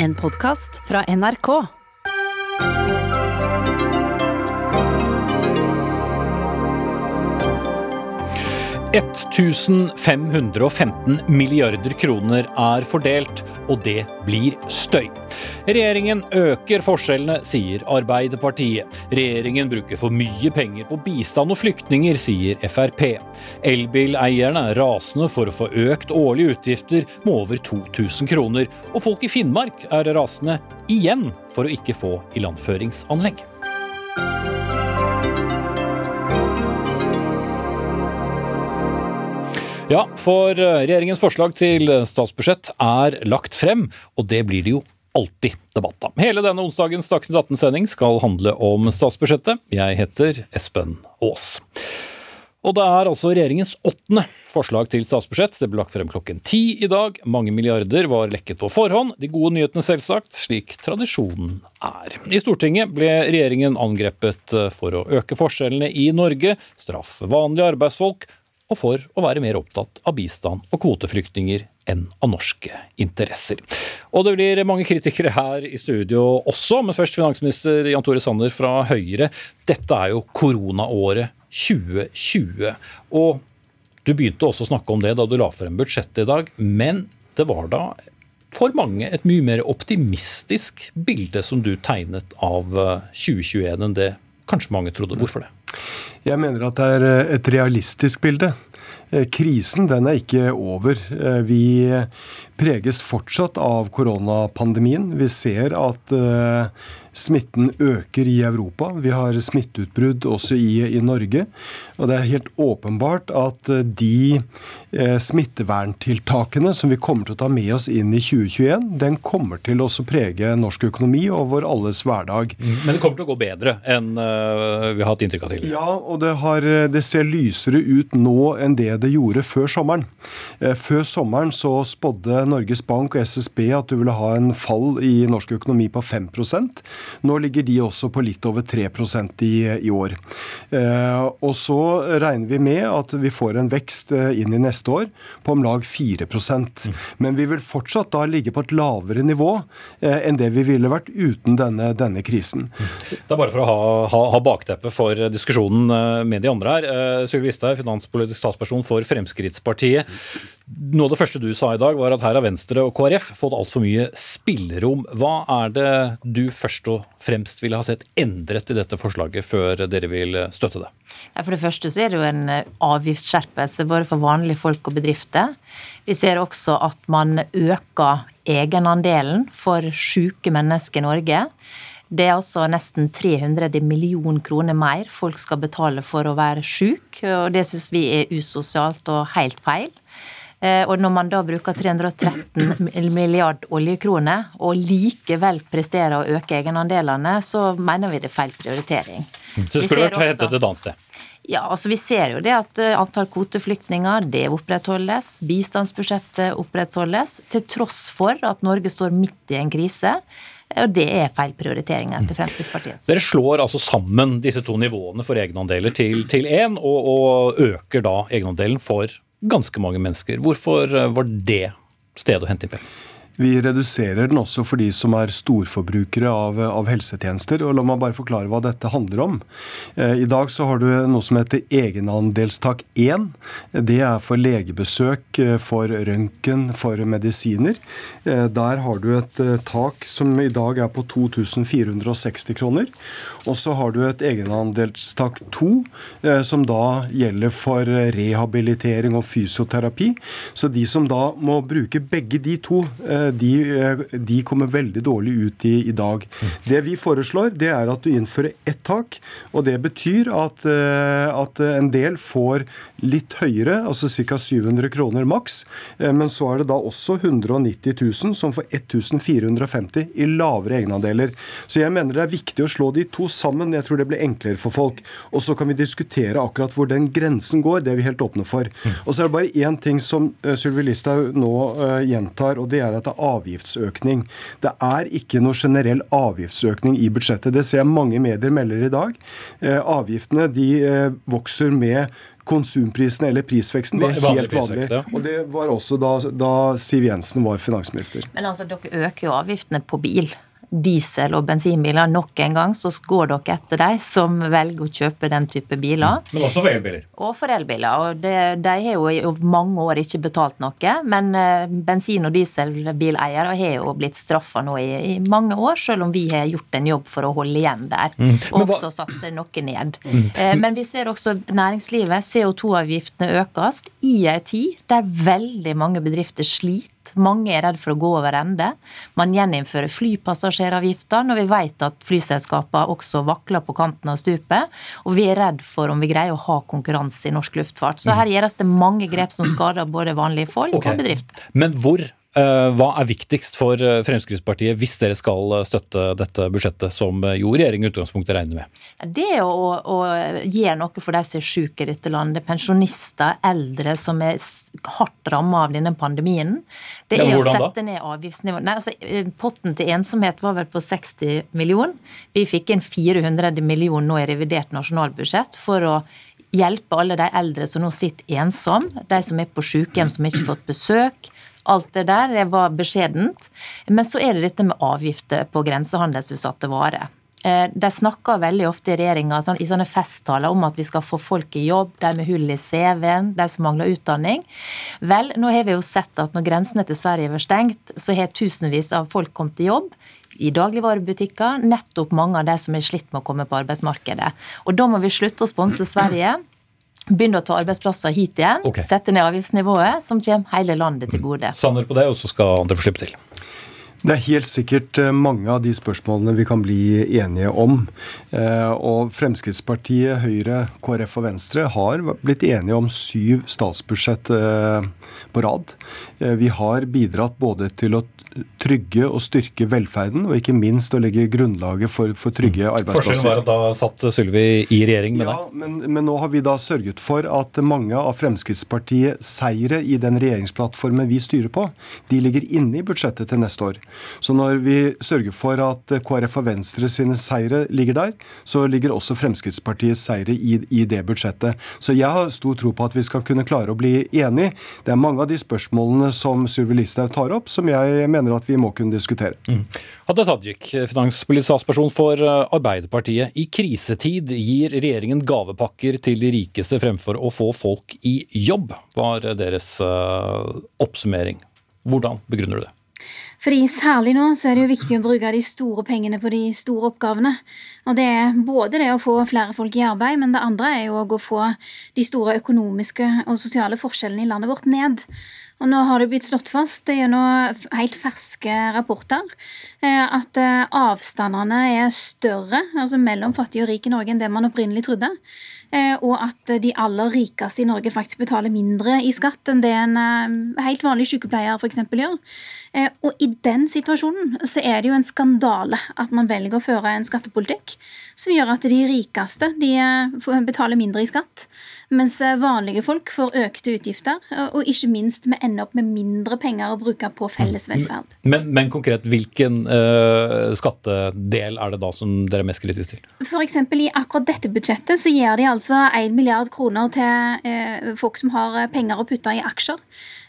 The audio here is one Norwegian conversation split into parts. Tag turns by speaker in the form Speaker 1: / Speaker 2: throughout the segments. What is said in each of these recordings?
Speaker 1: En podkast fra NRK.
Speaker 2: 1515 milliarder kroner er fordelt, og det blir støy. Regjeringen øker forskjellene, sier Arbeiderpartiet. Regjeringen bruker for mye penger på bistand og flyktninger, sier Frp. Elbileierne er rasende for å få økt årlige utgifter med over 2000 kroner. Og folk i Finnmark er rasende igjen for å ikke få ilandføringsanlegg. Ja, for eh, regjeringens forslag til statsbudsjett er lagt frem, og det blir det jo alltid debatt av. Hele denne onsdagens Dagsnytt 18-sending skal handle om statsbudsjettet. Jeg heter Espen Aas. Og det er altså regjeringens åttende forslag til statsbudsjett. Det ble lagt frem klokken ti i dag. Mange milliarder var lekket på forhånd. De gode nyhetene selvsagt, slik tradisjonen er. I Stortinget ble regjeringen angrepet for å øke forskjellene i Norge, straffe vanlige arbeidsfolk og for å være mer opptatt av bistand og kvoteflyktninger enn av norske interesser. Og det blir mange kritikere her i studio også, men først finansminister Jan Tore Sanner fra Høyre. Dette er jo koronaåret 2020. Og du begynte også å snakke om det da du la frem budsjettet i dag, men det var da for mange et mye mer optimistisk bilde som du tegnet av 2021 enn det kanskje mange trodde. Hvorfor det?
Speaker 3: Jeg mener at det er eh, et realistisk bilde. Eh, krisen den er ikke over. Eh, vi preges fortsatt av koronapandemien. Vi ser at smitten øker i Europa. Vi har smitteutbrudd også i, i, Norge. Og det er helt åpenbart at de eh, smitteverntiltakene som vi kommer til å ta med oss inn i 2021, den kommer til å prege norsk økonomi og vår alles hverdag.
Speaker 2: Mm, men det kommer til å gå bedre enn uh, vi har hatt inntrykk av tidligere?
Speaker 3: Ja, og det, har, det, ser lysere ut nå enn det det gjorde før sommeren. Eh, før sommeren så spådde Norges Bank og SSB at du ville ha en fall i norsk økonomi på 5 nå ligger de også på litt over 3 i, i år. Eh, og så regner vi med at vi får en vekst eh, inn i neste år på om lag 4 mm. Men vi vil fortsatt da ligge på et lavere nivå eh, enn det vi ville vært uten denne, denne krisen.
Speaker 2: Det er bare for å ha, ha, ha bakteppet for diskusjonen med de andre her. Sylvi Listhaug, finanspolitisk statsperson for Fremskrittspartiet. Noe av det første du sa i dag, var at her har Venstre og KrF fått altfor mye spillerom. Hva er det du først og fremst ville ha sett endret i dette forslaget før dere vil støtte det?
Speaker 4: For det første så er det jo en eh, avgiftsskjerpelse både for vanlige folk og bedrifter. Vi ser også at man øker egenandelen for syke mennesker i Norge. Det er altså nesten 300 millioner kroner mer folk skal betale for å være syk, og det syns vi er usosialt og helt feil. Eh, og når man da bruker 313 milliard oljekroner og likevel presterer å øke egenandelene, så mener vi det er feil prioritering.
Speaker 2: Så skulle vært hentet et annet sted?
Speaker 4: Ja, altså Vi ser jo det at eh, antall kvoteflyktninger det opprettholdes. Bistandsbudsjettet opprettholdes, til tross for at Norge står midt i en krise. Og det er feil prioritering etter Fremskrittspartiet.
Speaker 2: Dere slår altså sammen disse to nivåene for egenandeler til én, og, og øker da egenandelen for ganske mange mennesker. Hvorfor eh, var det stedet å hente inn penger?
Speaker 3: Vi reduserer den også for de som er storforbrukere av, av, helsetjenester. og La meg bare forklare hva dette handler om. Eh, I dag så har du noe som heter egenandelstak 1. Det er for legebesøk, eh, for røntgen, for medisiner. Der har du et tak som i dag er på 2460 kroner. Og så har du et egenandelstak 2, eh, som da gjelder for rehabilitering og fysioterapi. Så de som da må bruke begge de to, eh, de, eh, de kommer veldig dårlig ut i, i, dag. Det vi foreslår, det er at du innfører ett tak. Og det betyr at, at en del får litt høyere, altså ca. 700 kroner maks. Men så er det da også 190 000 som får 1450 i lavere egenandeler. Så jeg mener det er viktig å slå de to sammen. Jeg tror det blir enklere for folk. Og så kan vi diskutere akkurat hvor den grensen går. Det er vi helt åpne for. Og så er det bare én ting som uh, Sylvi Listhaug nå uh, gjentar, og det er at det er avgiftsøkning. Det er ikke noe generell avgiftsøkning i budsjettet. Det ser jeg mange medier melder i dag. Avgiftene de vokser med konsumprisene eller prisveksten. Det er helt vanlig.
Speaker 2: ja.
Speaker 3: Og det var også da, da Siv Jensen var finansminister.
Speaker 4: Men altså, dere øker jo avgiftene på bil. Diesel- og bensinbiler. Nok en gang så går dere etter de som velger å kjøpe den type biler.
Speaker 2: Men også for elbiler.
Speaker 4: Og for elbiler. Og det, de har jo i mange år ikke betalt noe. Men eh, bensin- og dieselbileiere har jo blitt straffa nå i, i mange år, selv om vi har gjort en jobb for å holde igjen der.
Speaker 2: Mm.
Speaker 4: Og
Speaker 2: hva-
Speaker 4: også satt noe ned. Eh, Men vi ser også næringslivet. CO2-avgiftene økes i ei tid der veldig mange bedrifter sliter. Mange er redd for å gå over ende. Man gjeninnfører flypassasjeravgifter når vi vet at flyselskapene også vakler på kanten av stupet. Og vi er redd for om vi greier å ha konkurranse i norsk luftfart. Så her gjøres det mange grep som skader både vanlige folk
Speaker 2: okay.
Speaker 4: og bedrifter.
Speaker 2: Men hvor, hva er viktigst for eh, Fremskrittspartiet hvis dere skal eh, støtte dette budsjettet, som eh, jo regjeringen i utgangspunktet regner med?
Speaker 4: Det er å, å gjøre noe for de som er syke i dette landet. Pensjonister, eldre som er hardt rammet av denne pandemien. Det
Speaker 2: Ja,
Speaker 4: er å
Speaker 2: hvordan da?
Speaker 4: sette ned avgiftsnivået. Nei, altså, eh, Potten til ensomhet var vel på 60 millioner. Vi fikk inn 400 millioner nå i revidert nasjonalbudsjett for å hjelpe alle de eldre som nå sitter ensom, de som er på sykehjem som ikke har fått besøk. Alt det der det var beskjedent. Men så er det dette med avgifter på grensehandelsutsatte varer. Eh, De snakker veldig ofte i regjeringa sånn, i sånne festtaler om at vi skal få folk i jobb, de med hull i CV-en, de som mangler utdanning. Vel, nå har vi jo sett at når grensene til Sverige var stengt, så har tusenvis av folk kommet i jobb. I dagligvarebutikker, nettopp mange av de som er slitt med å komme på arbeidsmarkedet. Og da må vi slutte å sponse Sverige. Begynne å ta arbeidsplasser hit igjen.
Speaker 2: Okay.
Speaker 4: Sette ned avgiftsnivået, som kommer hele landet til gode.
Speaker 2: Sanner på det, og så skal andre få slippe til.
Speaker 3: Det er helt sikkert eh, mange av de spørsmålene vi kan bli enige om. Eh, Og Fremskrittspartiet, Høyre, KrF og Venstre har blitt enige om syv statsbudsjett eh, på rad. Vi har bidratt både til å trygge og styrke velferden, og ikke minst å legge grunnlaget for, for trygge
Speaker 2: Forskjellen var at da satt Sylvi i regjering med
Speaker 3: Ja,
Speaker 2: deg.
Speaker 3: men, men nå har vi da sørget for at mange av Fremskrittspartiets seire i den regjeringsplattformen vi styrer på, de ligger inne i budsjettet til neste år. Så når vi sørger for at KrF og Venstre sine seire ligger der, så ligger også Fremskrittspartiets seire i, i det budsjettet. Så jeg har stor tro på at vi skal kunne klare å bli enige. Det er mange av de spørsmålene som Sylvi Listhaug tar opp, som jeg mener at vi må kunne diskutere.
Speaker 2: Hadia Tajik, finanspolitisk talsperson for eh, Arbeiderpartiet. I krisetid gir regjeringen gavepakker til de rikeste fremfor å få folk i jobb, var deres eh, oppsummering. Hvordan begrunner du det?
Speaker 5: Fordi Særlig nå så er det jo viktig å bruke de store pengene på de store oppgavene. Og Det er både det å få flere folk i arbeid, men det andre er jo å få de store økonomiske og sosiale forskjellene i landet vårt ned. Og nå har det blitt slått fast gjennom helt ferske rapporter eh, at eh, avstandene er større altså mellom fattig og rik i Norge enn det man opprinnelig trodde. Eh, Og at de aller rikeste i Norge faktisk betaler mindre i skatt enn det en helt vanlig sykepleier f.eks. gjør. Eh, Og i den situasjonen så er det jo en skandale at man velger å føre en skattepolitikk som gjør at de rikeste de eh, betaler mindre i skatt, mens eh, vanlige folk får økte utgifter, og- ikke minst vi ender opp med mindre penger å bruke på felles velferd.
Speaker 2: Men, men konkret, hvilken uh, skattedel er det da som dere er mest kritiske til?
Speaker 5: Eksempel I akkurat dette budsjettet så gir de altså 1 milliard kroner til uh, folk som har penger å putte i aksjer.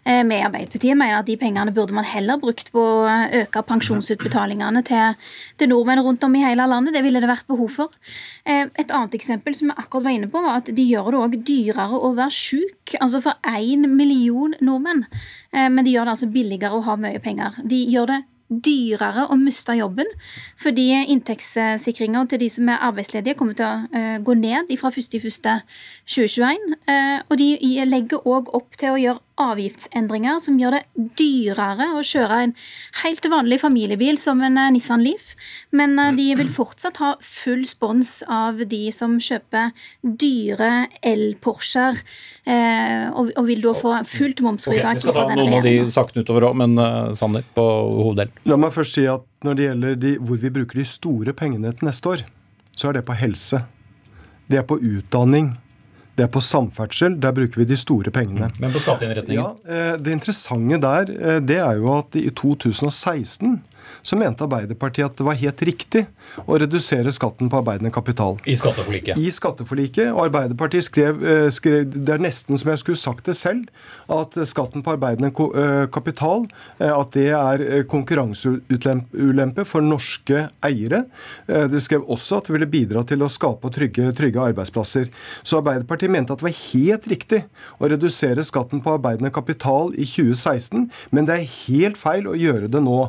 Speaker 5: Eh, Vi i Arbeiderpartiet mener at de pengene burde man heller brukt på å øke pensjonsutbetalingene til, til nordmenn rundt om i hele landet. Det ville det vært behov for. Eh, Et annet eksempel som vi akkurat var inne på, var at de gjør det òg dyrere å være sjuk. Altså for én million nordmenn. Eh, Men de gjør det altså billigere å ha mye penger. De gjør det dyrere å miste jobben, fordi inntektssikringa til de som er arbeidsledige, kommer til å eh, gå ned fra 1.1.2021. Uh, og de legger òg opp til å gjøre avgiftsendringer som gjør det dyrere å kjøre en helt vanlig familiebil som en eh, Nissan Leaf, men eh, de vil fortsatt ha full spons av de som kjøper dyre el-Porscher, eh, og, vil da få fullt momsfritak.
Speaker 2: Okay, vi skal ta noen av de sakene utover òg, men sannhet Sanner på hoveddelen.
Speaker 3: La meg først si at når det gjelder de, hvor vi bruker de store pengene til neste år, så er det på helse. Det er på utdanning. Det er på samferdsel. Der bruker vi de store pengene.
Speaker 2: Men på skatteinnretningen?
Speaker 3: Ja, eh, Det interessante der, eh, det er jo at i 2016 så mente Arbeiderpartiet at det var helt riktig å redusere skatten på arbeidende kapital.
Speaker 2: I skatteforliket.
Speaker 3: I skatteforliket. Og Arbeiderpartiet skrev, eh, skrev, Det er nesten som jeg skulle sagt det selv, at skatten på arbeidende eh, kapital eh, at det er konkurranseulempe for norske eiere. Det skrev også at det ville bidra til å skape og trygge, trygge arbeidsplasser. Så Arbeiderpartiet mente at det var helt riktig å redusere skatten på arbeidende kapital i 2016, men det er helt feil å gjøre det nå.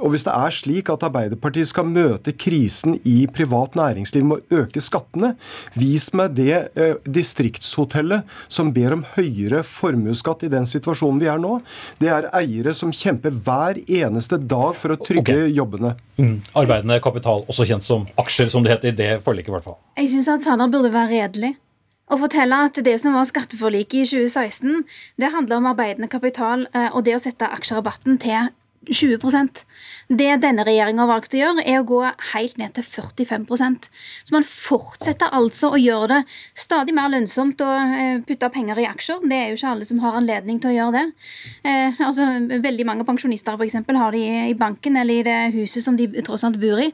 Speaker 3: Og hvis det er slik at Arbeiderpartiet skal møte krisen i privat næringsliv med å øke skattene, vis meg det eh, distriktshotellet som ber om høyere formuesskatt i den situasjonen vi er nå. Det er eiere som kjemper hver eneste dag for å trygge okay. jobbene.
Speaker 2: Mm. Arbeidende kapital, også kjent som aksjer, som det heter i det forliket i hvert fall.
Speaker 5: Jeg syns at Sanner burde være redelig og fortelle at det som var skatteforliket i 2016, det handler om arbeidende kapital eh, og det å sette aksjerabatten til 20% Det denne regjeringa har valgt å gjøre, er å gå helt ned til 45% Så man fortsetter altså å gjøre det stadig mer lønnsomt å eh, putte penger i aksjer. Det er jo ikke alle som har anledning til å gjøre det. Eh, altså, veldig mange pensjonister for eksempel, har de i banken eller i det huset som de tross alt bor i.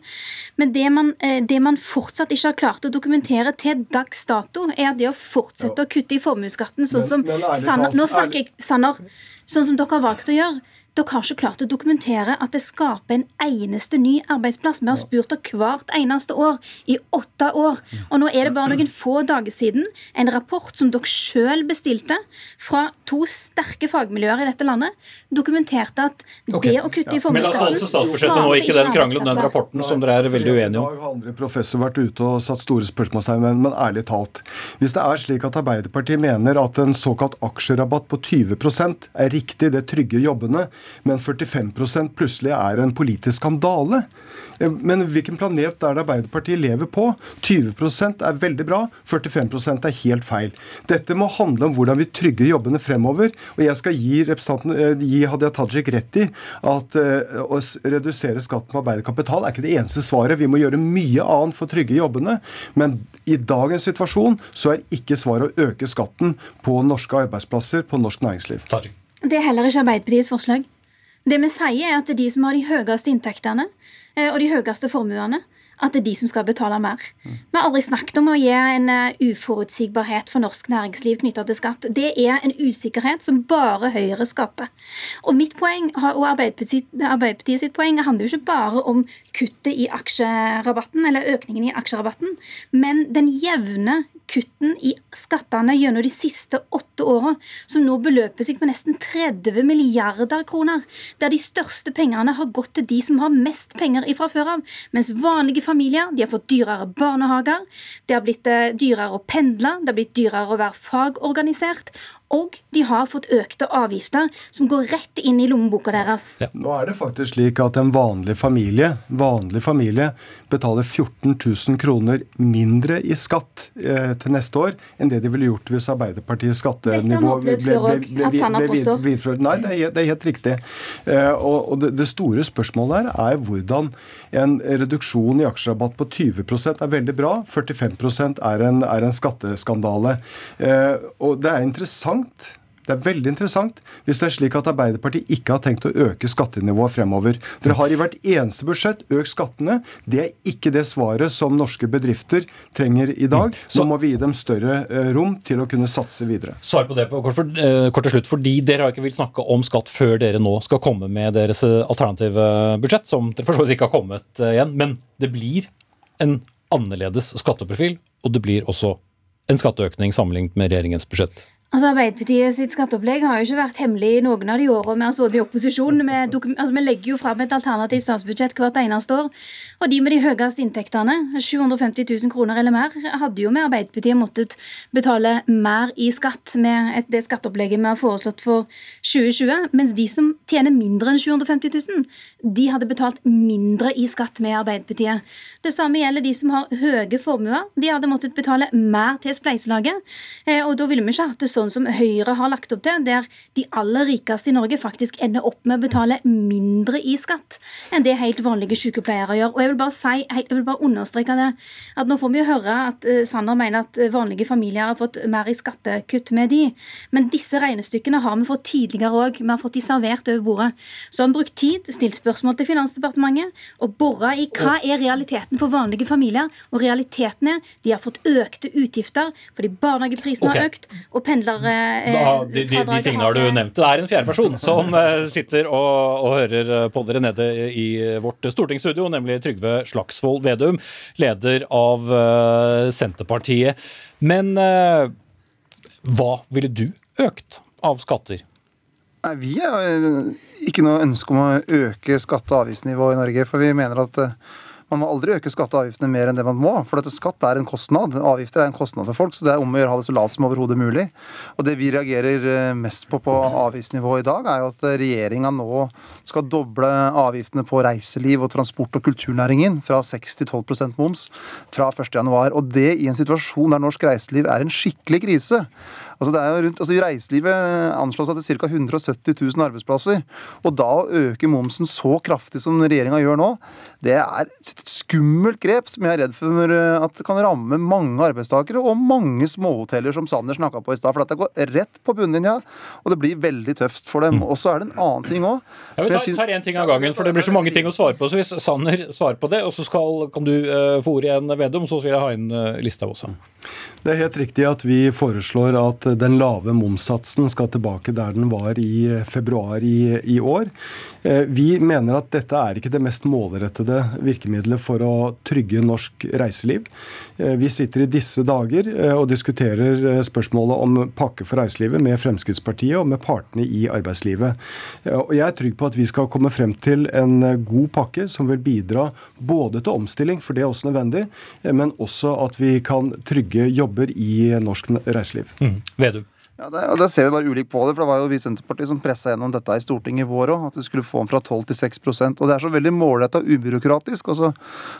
Speaker 5: Men det man, eh, det man fortsatt ikke har klart å dokumentere til dags dato, er at det å fortsette å kutte i formuesskatten, sånn som Sanner, Nå snakker jeg Sanner, sånn som dere har valgt å gjøre dere har ikke klart å dokumentere at det skaper en eneste ny arbeidsplass. Vi har spurt dere hvert eneste år i åtte år. Og nå er det bare noen få dager siden en rapport som dere sjøl bestilte fra to sterke fagmiljøer i dette landet, dokumenterte at okay. det å kutte i formuesskatten
Speaker 2: altså skaper nå, ikke den krangelen, den rapporten som dere er veldig uenige om.
Speaker 3: Har andre professor vært ute og satt store spørsmålstegn, men, men ærlig talt. Hvis det er slik at Arbeiderpartiet mener at en såkalt aksjerabatt på 20% er riktig, det trygger jobbene, men 45% plutselig er en politisk skandale. Eh, men hvilken planet er det Arbeiderpartiet lever på? 20% er veldig bra, 45% er helt feil. Dette må handle om hvordan vi trygger jobbene fremover. Og jeg skal gi, eh, gi Hadia Tajik rett i at uh, å redusere skatten på arbeidet kapital er ikke det eneste svaret. Vi må gjøre mye annet for å trygge jobbene. Men i dagens situasjon så er ikke svaret å øke skatten på norske arbeidsplasser, på norsk næringsliv.
Speaker 5: Tajik. Det er heller ikke Arbeiderpartiets forslag. Det vi sier, er at det de som har de høyeste inntektene eh, og de høyeste formuene, at det er de som skal betale mer. Vi har aldri snakket om å gi en uh, uforutsigbarhet for norsk næringsliv knytta til skatt. Det er en usikkerhet som bare Høyre skaper. Og mitt poeng og Arbeiderpartiet sitt poeng handler jo ikke bare om kuttet i aksjerabatten, eller økningen i aksjerabatten, men den jevne kutten i skattene gjennom de siste åtte åra, som nå beløper seg på nesten 30 milliarder kroner, der de største pengene har gått til de som har mest penger ifra før av, mens vanlige familier de har fått dyrere barnehager, det har blitt eh, dyrere å pendle, det har blitt dyrere å være fagorganisert, og de har fått økte avgifter som går rett inn i lommeboka deres.
Speaker 3: Ja. Nå er det faktisk slik at en vanlig familie, vanlig familie betaler 14 000 kroner mindre i skatt eh, til neste år enn det de ville gjort hvis Arbeiderpartiets skattenivå ble, ble, ble, ble, videreført. Nei, det er, det er, helt riktig. Eh, og, og det, det, store spørsmålet her er hvordan en reduksjon i aksjerabatt på 20% er veldig bra, 45% er en, er en skatteskandale. Eh, og det er interessant interessant. Det er veldig interessant hvis det er slik at Arbeiderpartiet ikke har tenkt å øke skattenivået fremover. Dere har i hvert eneste budsjett økt skattene. Det er ikke det svaret som norske bedrifter trenger i dag. Så må vi gi dem større eh, rom til å kunne satse videre.
Speaker 2: Svar på det kort, for, eh, kort til slutt. Fordi dere har ikke villet snakke om skatt før dere nå skal komme med deres eh, alternative budsjett, som dere for så vidt ikke har kommet igjen. Men det blir en annerledes skatteprofil, og det blir også en skatteøkning sammenlignet med regjeringens budsjett.
Speaker 5: Altså Arbeiderpartiet sitt skatteopplegg har jo ikke vært hemmelig i noen av de årene vi har sittet i opposisjon. Vi, altså, vi, legger jo fram et alternativt statsbudsjett hvert eneste år. Og de med de høyeste inntektene, 750 000 kroner eller mer, hadde jo med Arbeiderpartiet måttet betale mer i skatt med det skatteopplegget vi har foreslått for 2020. Mens de som tjener mindre enn 750 000, de hadde betalt mindre i skatt med Arbeiderpartiet. Det samme gjelder de som har høye formuer. De hadde måttet betale mer til spleiselaget. Eh, og da ville vi ikke hatt det sånn som Høyre har lagt opp til, der de aller rikeste i Norge faktisk ender opp med å betale mindre i skatt enn det helt vanlige sykepleiere gjør. Og jeg vil bare si, jeg vil bare understreke det, at nå får vi jo høre at uh, Sanner mener at vanlige familier har fått mer i skattekutt med de, men disse regnestykkene har vi fått tidligere òg. Vi har fått de servert over bordet. Så har vi brukt tid, stilt spørsmål til Finansdepartementet og bora i hva er realiteten for vanlige familier. Og realiteten er de har fått økte utgifter fordi barnehageprisene okay. har økt og pendlerfradraget
Speaker 2: eh, de, de, de, tingene har du nevnt. Det er en fjerde person som eh, sitter og, og, hører eh, på dere nede i vårt stortingsstudio, nemlig Trygve Slagsvold Vedum, leder av Senterpartiet. Men eh, hva ville du økt av skatter?
Speaker 6: Nei, Vi har ikke noe ønske om å øke skatte- og avgiftsnivået i Norge. For vi mener at man må aldri øke skatte og avgiftene mer enn det man må, for dette skatt er en kostnad. Avgifter er en kostnad for folk, så det er om å gjøre å ha det så lavt som overhodet mulig. Og Det vi reagerer eh, mest på på avgiftsnivået i dag, er jo at regjeringa nå skal doble avgiftene på reiseliv og transport- og kulturnæringen fra 6 til 12% moms fra 1.1. Og det i en situasjon der norsk reiseliv er en skikkelig krise. Altså det er jo rundt, altså I reiselivet anslås at det er ca. 170 000 arbeidsplasser. Og da å øke momsen så kraftig som regjeringa gjør nå, det er et skummelt grep som jeg er redd for at det kan ramme mange arbeidstakere og mange småhoteller, som Sanner snakka på i stad. For at det går rett på bunnlinja, og det blir veldig tøft for dem. Og så er det en annen ting òg.
Speaker 2: Ja, vi tar én ting av gangen, for det blir så mange ting å svare på. Så hvis Sanner svarer på det, og så skal, kan du uh, få ordet igjen, Vedum, så skal jeg ha inn uh, lista også.
Speaker 3: Det er helt riktig at vi foreslår at den lave momssatsen skal tilbake der den var i februar i, i år. Eh, vi mener at dette er ikke det mest målrettede virkemidlet for å trygge norsk reiseliv. Eh, vi sitter i disse dager eh, og diskuterer spørsmålet om pakke for reiselivet med Fremskrittspartiet og med partene i arbeidslivet. Og Jeg er trygg på at vi skal komme frem til en god pakke som vil bidra både til omstilling, for det er også nødvendig, men også at vi kan trygge jobber i norsk reiseliv.
Speaker 2: Mm. Vedum.
Speaker 6: Ja, det, og Da ser vi bare ulikt på det. for Det var jo vi i Senterpartiet som pressa gjennom dette i Stortinget i vår òg. At vi skulle få den fra 12 til 6% Og Det er så veldig målretta og ubyråkratisk. Altså,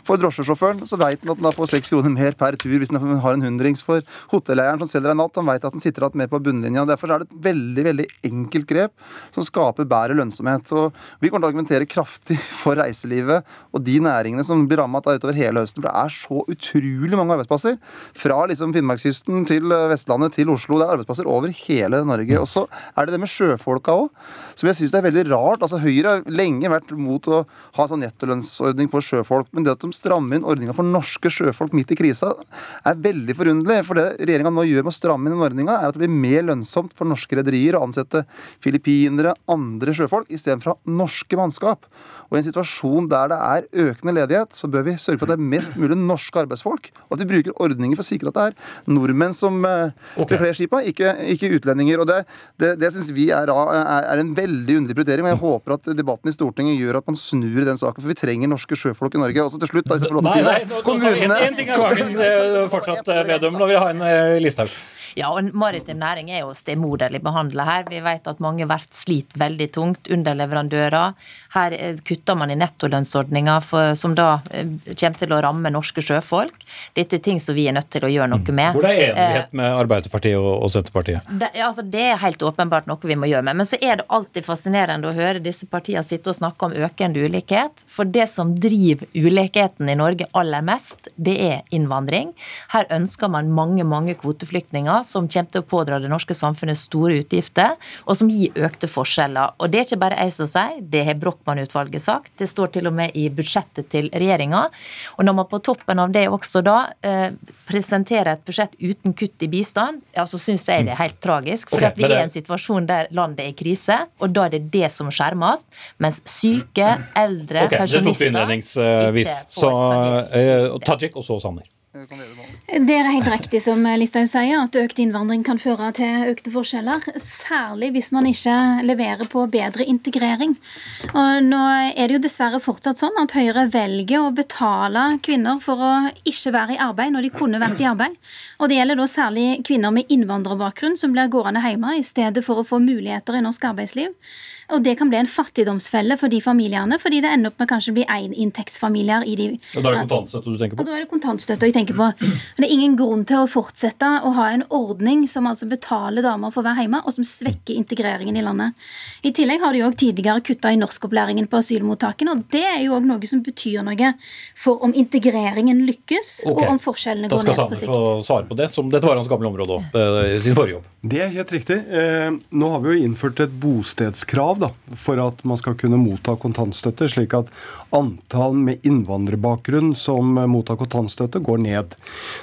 Speaker 6: for drosjesjåføren så vet han at han får 6 kroner mer per tur hvis han har en hundrings. For hotelleieren som selger en natt, han vet at han sitter igjen med på bunnlinja. Derfor er det et veldig veldig enkelt grep som skaper bedre lønnsomhet. Og Vi kommer til å argumentere kraftig for reiselivet og de næringene som blir rammet utover hele høsten. For det er så utrolig mange arbeidsplasser. Fra liksom Finnmarkskysten til Vestlandet til Oslo. Det er arbeidsplasser over over hele Norge. Og så er det det med sjøfolka òg, som jeg syns er veldig rart. Altså Høyre har lenge vært mot å ha sånn nettolønnsordning for sjøfolk, men det at de strammer inn ordninga for norske sjøfolk midt i krisa, er veldig forunderlig. For det regjeringa nå gjør med å stramme inn ordninga, er at det blir mer lønnsomt for norske rederier å ansette filippinere, andre sjøfolk, istedenfor norske mannskap. Og i en situasjon der det er økende ledighet, så bør vi sørge for at det er mest mulig norske arbeidsfolk, og at vi bruker ordninger for å sikre at det er nordmenn som eh, okay. bekler skipa, ikke, ikke, utlendinger. Og Det, det, det syns vi er, er, en veldig underlig prioritering. og Jeg håper at debatten i Stortinget gjør at man snur i den saken, for vi trenger norske sjøfolk i Norge. Og så til slutt, da, hvis jeg får lov til å si det. Nei,
Speaker 2: nei, nå Kommunene... En, en ting av gangen fortsatt, Vedum. Nå vil jeg ha en eh, Listhaug.
Speaker 4: Ja, og maritim næring er jo stemoderlig behandla her. Vi vet at mange verft sliter veldig tungt. Underleverandører. Her eh, kutter man i nettolønnsordninga, som da eh, kommer til å ramme norske sjøfolk. Dette er ting som vi er nødt til å gjøre noe mm. med.
Speaker 2: Hvor er enighet eh, med Arbeiderpartiet og, Senterpartiet?
Speaker 4: Det, altså, det er helt åpenbart noe vi må gjøre med. Men så er det alltid fascinerende å høre disse partiene sitte og snakke om økende ulikhet. For det som driver ulikheten i Norge aller mest, det er innvandring. Her ønsker man mange, mange kvoteflyktninger som kommer til å pådra det norske samfunnet store utgifter, og som gir økte forskjeller. Og det er ikke bare jeg som sier, det har Brochmann-utvalget sagt. Det står til og med i budsjettet til regjeringa. Og når man på toppen av det også da eh, presenterer et budsjett uten kutt i bistand, ja, så syns jeg det er helt tragisk. For okay, vi er i en situasjon der landet er i krise, og da er det det som skjermes. Mens syke, eldre, okay, pensjonister ikke får.
Speaker 2: Så uh, Tajik, og så Sanner.
Speaker 5: Det er helt riktig som Listhaug sier, at økt innvandring kan føre til økte forskjeller. Særlig hvis man ikke leverer på bedre integrering. Og nå er det jo dessverre fortsatt sånn at Høyre velger å betale kvinner for å ikke være i arbeid når de kunne vært i arbeid. Og det gjelder da særlig kvinner med innvandrerbakgrunn som blir gående hjemme i stedet for å få muligheter i norsk arbeidsliv. Og det kan bli en fattigdomsfelle for de familiene, fordi det ender opp med kanskje å bli éninntektsfamilier i de
Speaker 2: Og da er det kontantstøtte du tenker på?
Speaker 5: Og da er det kontantstøtte. Jeg tenker på. Men Det er ingen grunn til å fortsette å ha en ordning som altså betaler damer for å være hjemme, og som svekker integreringen i landet. I tillegg har de òg tidligere kutta i norskopplæringen på asylmottakene, og det er jo òg noe som betyr noe for om integreringen lykkes,
Speaker 2: okay.
Speaker 5: og om forskjellene går ned på sikt.
Speaker 2: Da Sanner
Speaker 5: sikt.
Speaker 2: få svare på det, som dette var hans gamle område òg, sin forrige jobb.
Speaker 3: Det er helt riktig. Eh, nå har vi jo innført et bostedskrav da, for at man skal kunne motta kontantstøtte, slik at antall med innvandrerbakgrunn som mottar kontantstøtte, går ned.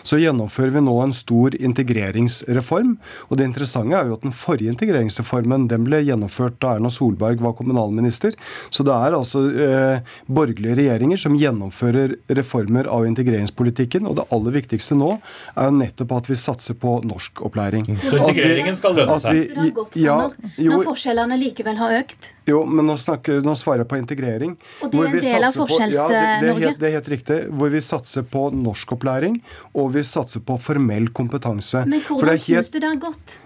Speaker 3: Så gjennomfører vi nå en stor integreringsreform. og Det interessante er jo at den forrige integreringsreformen den ble gjennomført da Erna Solberg var kommunalminister. Så det er altså eh, borgerlige regjeringer som gjennomfører reformer av integreringspolitikken. Og det aller viktigste nå er jo nettopp at vi satser på norskopplæring.
Speaker 2: Så integreringen skal lønne
Speaker 3: vi-
Speaker 2: seg.
Speaker 3: Ja, jo,
Speaker 5: når forskjellene likevel har økt.
Speaker 3: Jo, men nå, snakker, nå svarer jeg på integrering.
Speaker 5: Og det er en del av
Speaker 3: Forskjells-Norge? ja, det, det, er helt, det er helt riktig. Hvor vi satser på norskopplæring, og vi satser på formell kompetanse.
Speaker 5: Men hvordan syns du det har gått?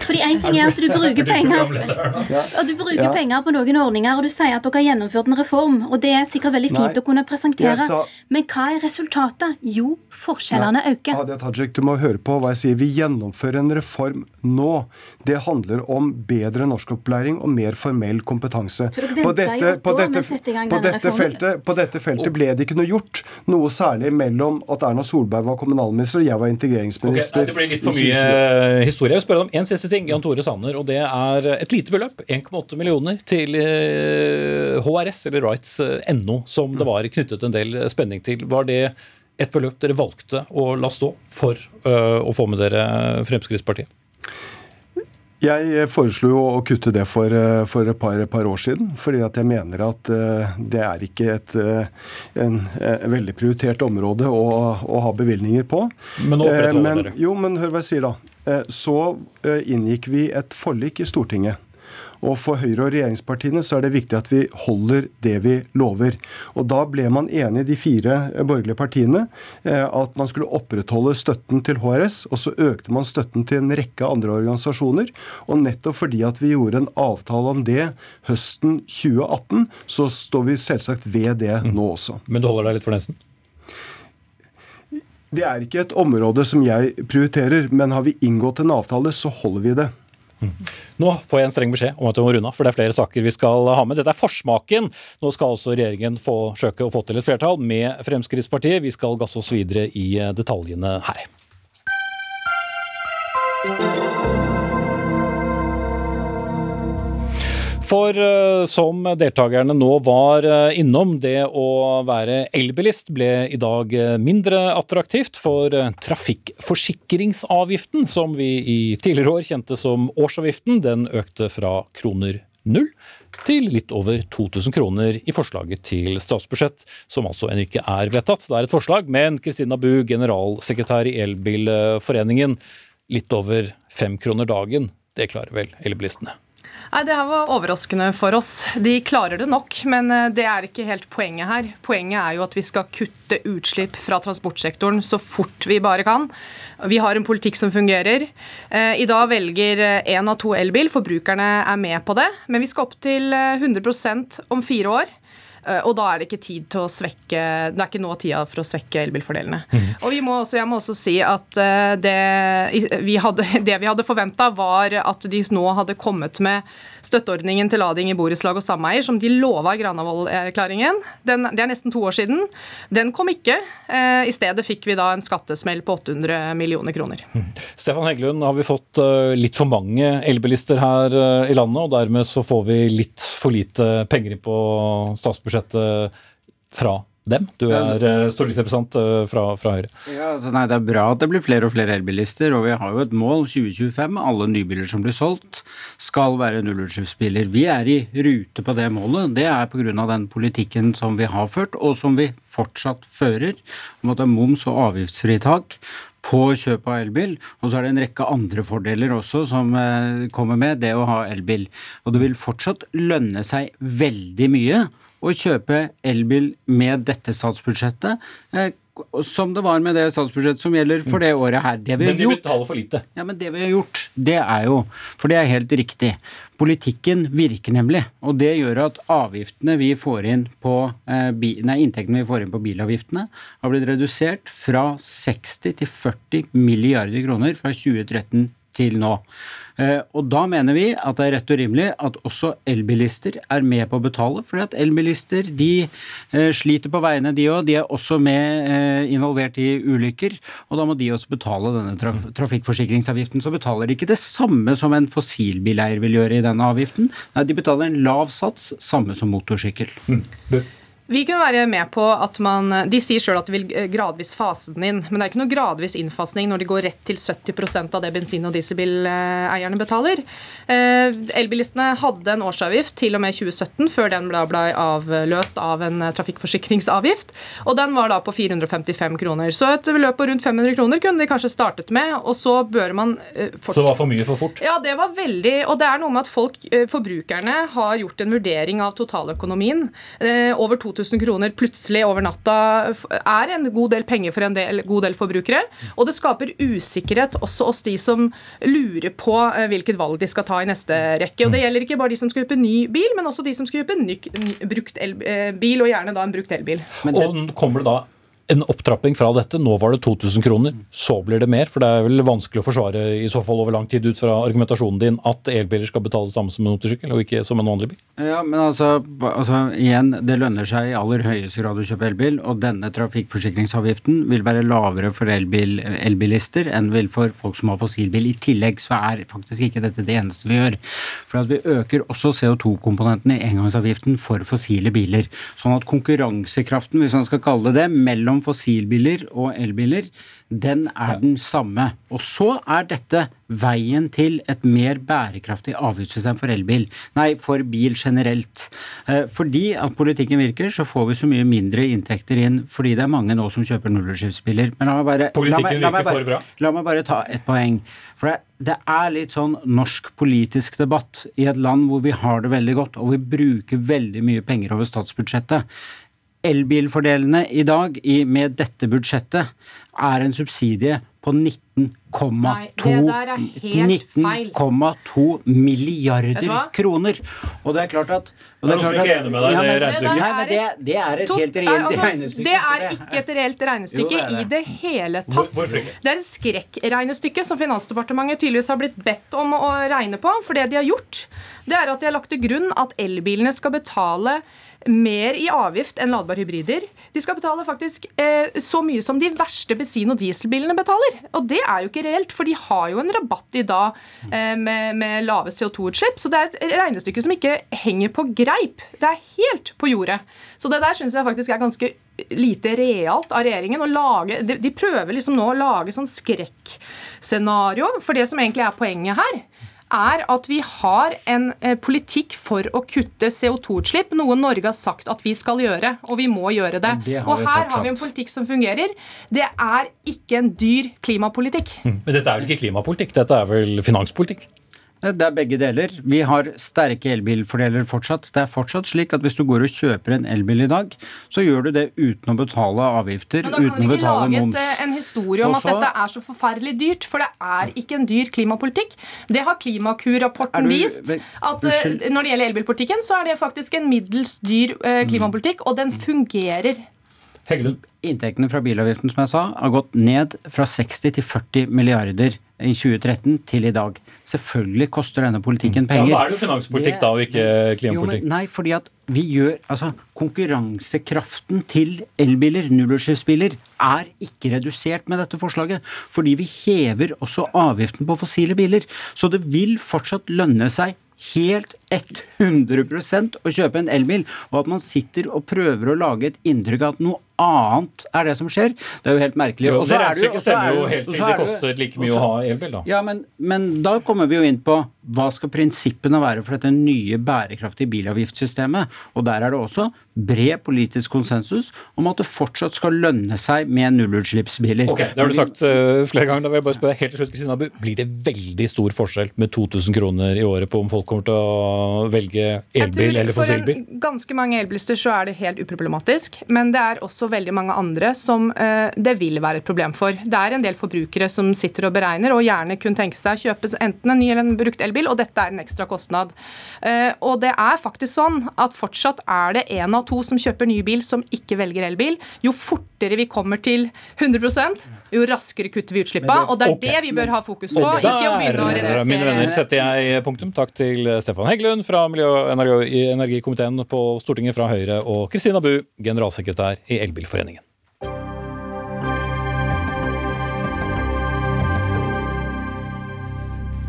Speaker 5: Fordi en ting er at du bruker penger og du bruker
Speaker 3: Ja.
Speaker 5: penger på noen ordninger, og du sier at dere har gjennomført en reform. Og det er sikkert veldig fint
Speaker 3: Nei,
Speaker 5: å kunne presentere.
Speaker 3: sa-
Speaker 5: Men hva er resultatet? Jo, forskjellene øker.
Speaker 3: Hadia Tajik, du må høre på hva jeg sier. Vi gjennomfører en reform nå. Det handler om bedre norskopplæring og mer formell kompetanse.
Speaker 5: Så dere
Speaker 3: på, dette feltet, på dette feltet ble det ikke noe gjort. Noe særlig mellom at Erna Solberg var kommunalminister og jeg var integreringsminister.
Speaker 2: nei, det ble litt for mye
Speaker 3: 2024.
Speaker 2: eh, historie. Jeg vil spørre om en siste ting, Jan Tore Sanner, og det er et lite beløp, 1,8 millioner, til eh, HRS, eller rights.no, som det var knyttet en del spenning til. Var det et beløp dere valgte å la stå for eh, å få med dere Fremskrittspartiet?
Speaker 3: Jeg foreslo jo å kutte det for, eh, for et par, par år siden, fordi at jeg mener at eh, det er ikke et en, en, eh, veldig prioritert område å, å ha bevilgninger på.
Speaker 2: Men nå opprettholder
Speaker 3: Eh,
Speaker 2: dere.
Speaker 3: Jo, men hør hva jeg sier da. Eh, Så eh, inngikk vi et forlik i Stortinget. Og for Høyre og regjeringspartiene så er det viktig at vi holder det vi lover. Og da ble man enig, de fire eh, borgerlige partiene, at man skulle opprettholde støtten til HRS, og så økte man støtten til en rekke andre organisasjoner. Og nettopp fordi at vi gjorde en avtale om det høsten 2018, så står vi selvsagt ved det nå også.
Speaker 2: Men du holder deg litt for nesen?
Speaker 3: Det er ikke et område som jeg prioriterer, men har vi inngått en avtale, så holder vi det.
Speaker 2: Nå får jeg en streng beskjed om at vi må runde av, for det er flere saker vi skal ha med. Dette er forsmaken. Nå skal altså regjeringen forsøke å få til et flertall med Fremskrittspartiet. Vi skal gasse oss videre i detaljene her. For eh, som deltakerne nå var eh, innom, det å være elbilist ble i dag eh, mindre attraktivt, for trafikkforsikringsavgiften, som vi i tidligere år kjente som årsavgiften, den økte fra kroner null til litt over 2000 kroner i forslaget til statsbudsjett, som altså ennå ikke er vedtatt. Det er et forslag, men Kristina Bu, generalsekretær i Elbilforeningen, litt over fem kroner dagen, det klarer vel elbilistene?
Speaker 7: Nei, Det her var overraskende for oss. De klarer det nok, men eh, det er ikke helt poenget her. Poenget er jo at vi skal kutte utslipp fra transportsektoren så fort vi bare kan. Vi har en politikk som fungerer. Eh, I dag velger én av to elbil. Forbrukerne er med på det. Men vi skal opp til eh, 100% om fire år. Eh, Og da er det ikke tid til å svekke Det er ikke nå tida for å svekke elbilfordelene. Og vi må også, jeg må også si at eh, det vi hadde, det vi hadde forventa, var at de nå hadde kommet med støtteordningen til lading i borettslag og sameier, som de lova i Granavolden-erklæringen. Det er nesten to år siden. Den kom ikke. Eh, I stedet fikk vi da en skattesmell på 800 millioner kroner.
Speaker 2: Stefan Heggelund, har vi fått eh, litt for mange elbilister her eh, i landet, og dermed så får vi litt for lite penger på statsbudsjettet fra dem? Du er eh, stortingsrepresentant eh, fra, fra Høyre.
Speaker 8: Ja, altså nei, Det er bra at det blir flere og flere elbilister, og vi har jo et mål 2025. Alle nybiler som blir solgt skal være nullutslippsbiler. Vi er i rute på det målet. Det er pga. den politikken som vi har ført, og som vi fortsatt fører, om at det er moms- og avgiftsfritak på kjøp av elbil. Og så er det en rekke andre fordeler også som eh, kommer med det å ha elbil. Og det vil fortsatt lønne seg veldig mye å kjøpe elbil med dette statsbudsjettet, eh, som det var med det statsbudsjettet som gjelder for det året her. Det vi
Speaker 2: Men de
Speaker 8: gjort,
Speaker 2: betaler for lite.
Speaker 8: ja, men det vi har gjort, det er jo For det er helt riktig. Politikken virker nemlig. Og det gjør at avgiftene vi får inn på eh, Nei, inntektene vi får inn på bilavgiftene, har blitt redusert fra 60 til 40 milliarder kroner fra 2013 til nå. Eh, Og da mener vi at det er rett og rimelig at også elbilister er med på å betale. For at elbilister de eh, sliter på veiene, de òg. De er også med eh, involvert i ulykker. Og da må de også betale denne traf trafikkforsikringsavgiften. Så betaler de ikke det samme som en fossilbileier vil gjøre i denne avgiften. Nei, de betaler en lav sats, samme som motorsykkel.
Speaker 7: Vi kunne være med på at man De sier sjøl at de vil eh, gradvis fase den inn. Men det er ikke noe gradvis innfasning når de går rett til 70% av det bensin- og dieselbileierne betaler. Eh, Elbilistene hadde en årsavgift til og med 2017, før den ble, avløst av en eh, trafikkforsikringsavgift. Og den var da på 455 kroner. Så et beløp på rundt 500 kroner kunne de kanskje startet med, og så bør man eh,
Speaker 2: Så det var for mye for fort.
Speaker 7: ja, det var veldig Og det er noe med at folk, forbrukerne, har gjort en vurdering av totaløkonomien. Over 2000 kroner plutselig over natta er en god del penger for en del, god del forbrukere. Og det skaper usikkerhet også hos de som lurer på eh, hvilket valg de skal ta i neste rekke. Og det gjelder ikke bare de som skal kjøpe ny bil, men også de som skal kjøpe ny, ny, brukt el, eh, bil, og gjerne da en brukt elbil.
Speaker 2: Og kommer det da en opptrapping fra dette? Nå var det 2000 kroner, så blir det mer? For det er vel vanskelig å forsvare i så fall over lang tid ut fra argumentasjonen din at elbiler skal betale det samme som en motorsykkel, og ikke som en vanlig bil?
Speaker 8: Ja, men altså, altså igjen, det lønner seg i aller høyeste grad å kjøpe elbil, og denne trafikkforsikringsavgiften vil være lavere for elbil, elbilister enn vil for folk som har fossilbil. I tillegg så er faktisk ikke dette det eneste vi gjør. For at vi øker også CO2-komponenten i engangsavgiften for fossile biler. Sånn at konkurransekraften, hvis man skal kalle det det, mellom fossilbiler og elbiler, den er den samme. Og så er dette veien til et mer bærekraftig avgiftssystem for elbil. Nei, for bil generelt. Eh, Fordi at politikken virker, så får vi så mye mindre inntekter inn fordi det er mange nå som kjøper nullutslippsbiler. Men la meg bare, la meg, la meg bare. La meg bare ta et poeng. For det, det er litt sånn norsk politisk debatt i et land hvor vi har det veldig godt, og vi bruker veldig mye penger over statsbudsjettet. Elbilfordelene i dag i, med dette budsjettet er en subsidie på 19,2
Speaker 7: Nei, det der er helt feil.
Speaker 8: 19,2 milliarder kroner. Og det er klart at og
Speaker 2: Det er noen som ikke er enig med deg i
Speaker 8: Ja,
Speaker 2: det regnestykket.
Speaker 8: Nei, men det, det er et helt reelt
Speaker 7: altså,
Speaker 8: regnestykke.
Speaker 7: Det er ikke et reelt regnestykke
Speaker 8: Jo, det det.
Speaker 7: i
Speaker 8: det.
Speaker 7: hele tatt.
Speaker 2: ikke?
Speaker 7: Det er et skrekkregnestykke som Finansdepartementet tydeligvis har blitt bedt om å regne på. For det de har gjort, det er at de har lagt til grunn at elbilene skal betale mer i avgift enn ladbare hybrider. De skal betale faktisk eh, så mye som de verste bensin- og dieselbilene betaler. Og det er jo ikke reelt, for de har jo en rabatt i dag eh, med, med lave CO2-utslipp. Så det er et regnestykke som ikke henger på greip. Det er helt på jordet. Så det der syns jeg faktisk er ganske lite realt av regjeringen. å lage, de, de prøver liksom nå å lage sånn skrekkscenario. For det som egentlig er poenget her, er at vi har en eh, politikk for å kutte CO2-utslipp, noe Norge har sagt at vi skal gjøre, og vi må gjøre det.
Speaker 8: Og det
Speaker 7: og
Speaker 8: her
Speaker 7: her har vi en politikk som fungerer. Det er ikke en dyr klimapolitikk.
Speaker 2: Men dette er vel ikke klimapolitikk, dette er vel finanspolitikk?
Speaker 8: Det er begge deler. Vi har sterke elbilfordeler fortsatt. Det er fortsatt slik at hvis du går og kjøper en elbil i dag, så gjør du det uten å betale avgifter,
Speaker 7: da kan
Speaker 8: uten å
Speaker 7: betale ikke
Speaker 8: betale
Speaker 7: lage
Speaker 8: moms.
Speaker 7: et, eh, en historie om
Speaker 8: Også,
Speaker 7: at dette er så forferdelig dyrt, for det er ikke en dyr klimapolitikk. Det har Klimakur-rapporten vist. At
Speaker 8: uh.
Speaker 7: Når det gjelder elbilpolitikken, så er det faktisk en middels dyr uh, klimapolitikk, og den fungerer.
Speaker 2: Heggelund?
Speaker 8: Inntektene fra bilavgiften som jeg sa, har gått ned fra 60 til 40 milliarder i 2013 til i dag. Selvfølgelig koster denne politikken
Speaker 2: Ja, men
Speaker 8: penger.
Speaker 2: Da er det jo finanspolitikk, da, og ikke
Speaker 8: Jo,
Speaker 2: klimapolitikk.
Speaker 8: men nei, fordi at vi gjør Altså, konkurransekraften til elbiler, nullutslippsbiler, er ikke redusert med dette forslaget. Fordi vi hever også avgiften på fossile biler. Så det vil fortsatt lønne seg helt 100% å kjøpe en elbil, og at man sitter og prøver å lage et inntrykk av at noe annet er det som skjer, det er jo helt merkelig.
Speaker 2: Jo, det
Speaker 8: ikke
Speaker 2: regnestykket
Speaker 8: og så er
Speaker 2: stemmer jo helt til det
Speaker 8: er
Speaker 2: koster like mye
Speaker 8: så-
Speaker 2: å ha elbil, da.
Speaker 8: ja, men, men da kommer vi jo inn på hva skal prinsippene være for dette nye bærekraftige bilavgiftssystemet. Og der er det også bred politisk konsensus om at det fortsatt skal lønne seg med nullutslippsbiler.
Speaker 2: Ok, Det har du sagt uh, flere ganger. Da vil jeg bare spørre helt til slutt, Kristina Abu. Blir det veldig stor forskjell med 2000 kroner i året på om folk kommer til å velge elbil eller
Speaker 7: For
Speaker 2: fossilbil?
Speaker 7: en ganske mange elbilister så er det helt uproblematisk. Men det er også også veldig mange andre som eh, det vil være et problem for. Det er en del forbrukere som sitter og beregner og gjerne kunne tenke seg å kjøpe enten en ny eller en brukt elbil, og dette er en ekstra kostnad. Eh, og det er faktisk sånn at fortsatt er det én av to som kjøper ny bil som ikke velger elbil. Jo fortere vi kommer til 100 jo raskere kutter vi utslippene. Og det er
Speaker 2: okay.
Speaker 7: det vi bør ha fokus på, ikke å begynne å
Speaker 2: Der, mine venner, setter jeg punktum. Takk til Stefan Heggelund fra Miljø- og energi- energikomiteen på Stortinget fra Høyre, og Kristina Bu, generalsekretær i Elbilforeningen.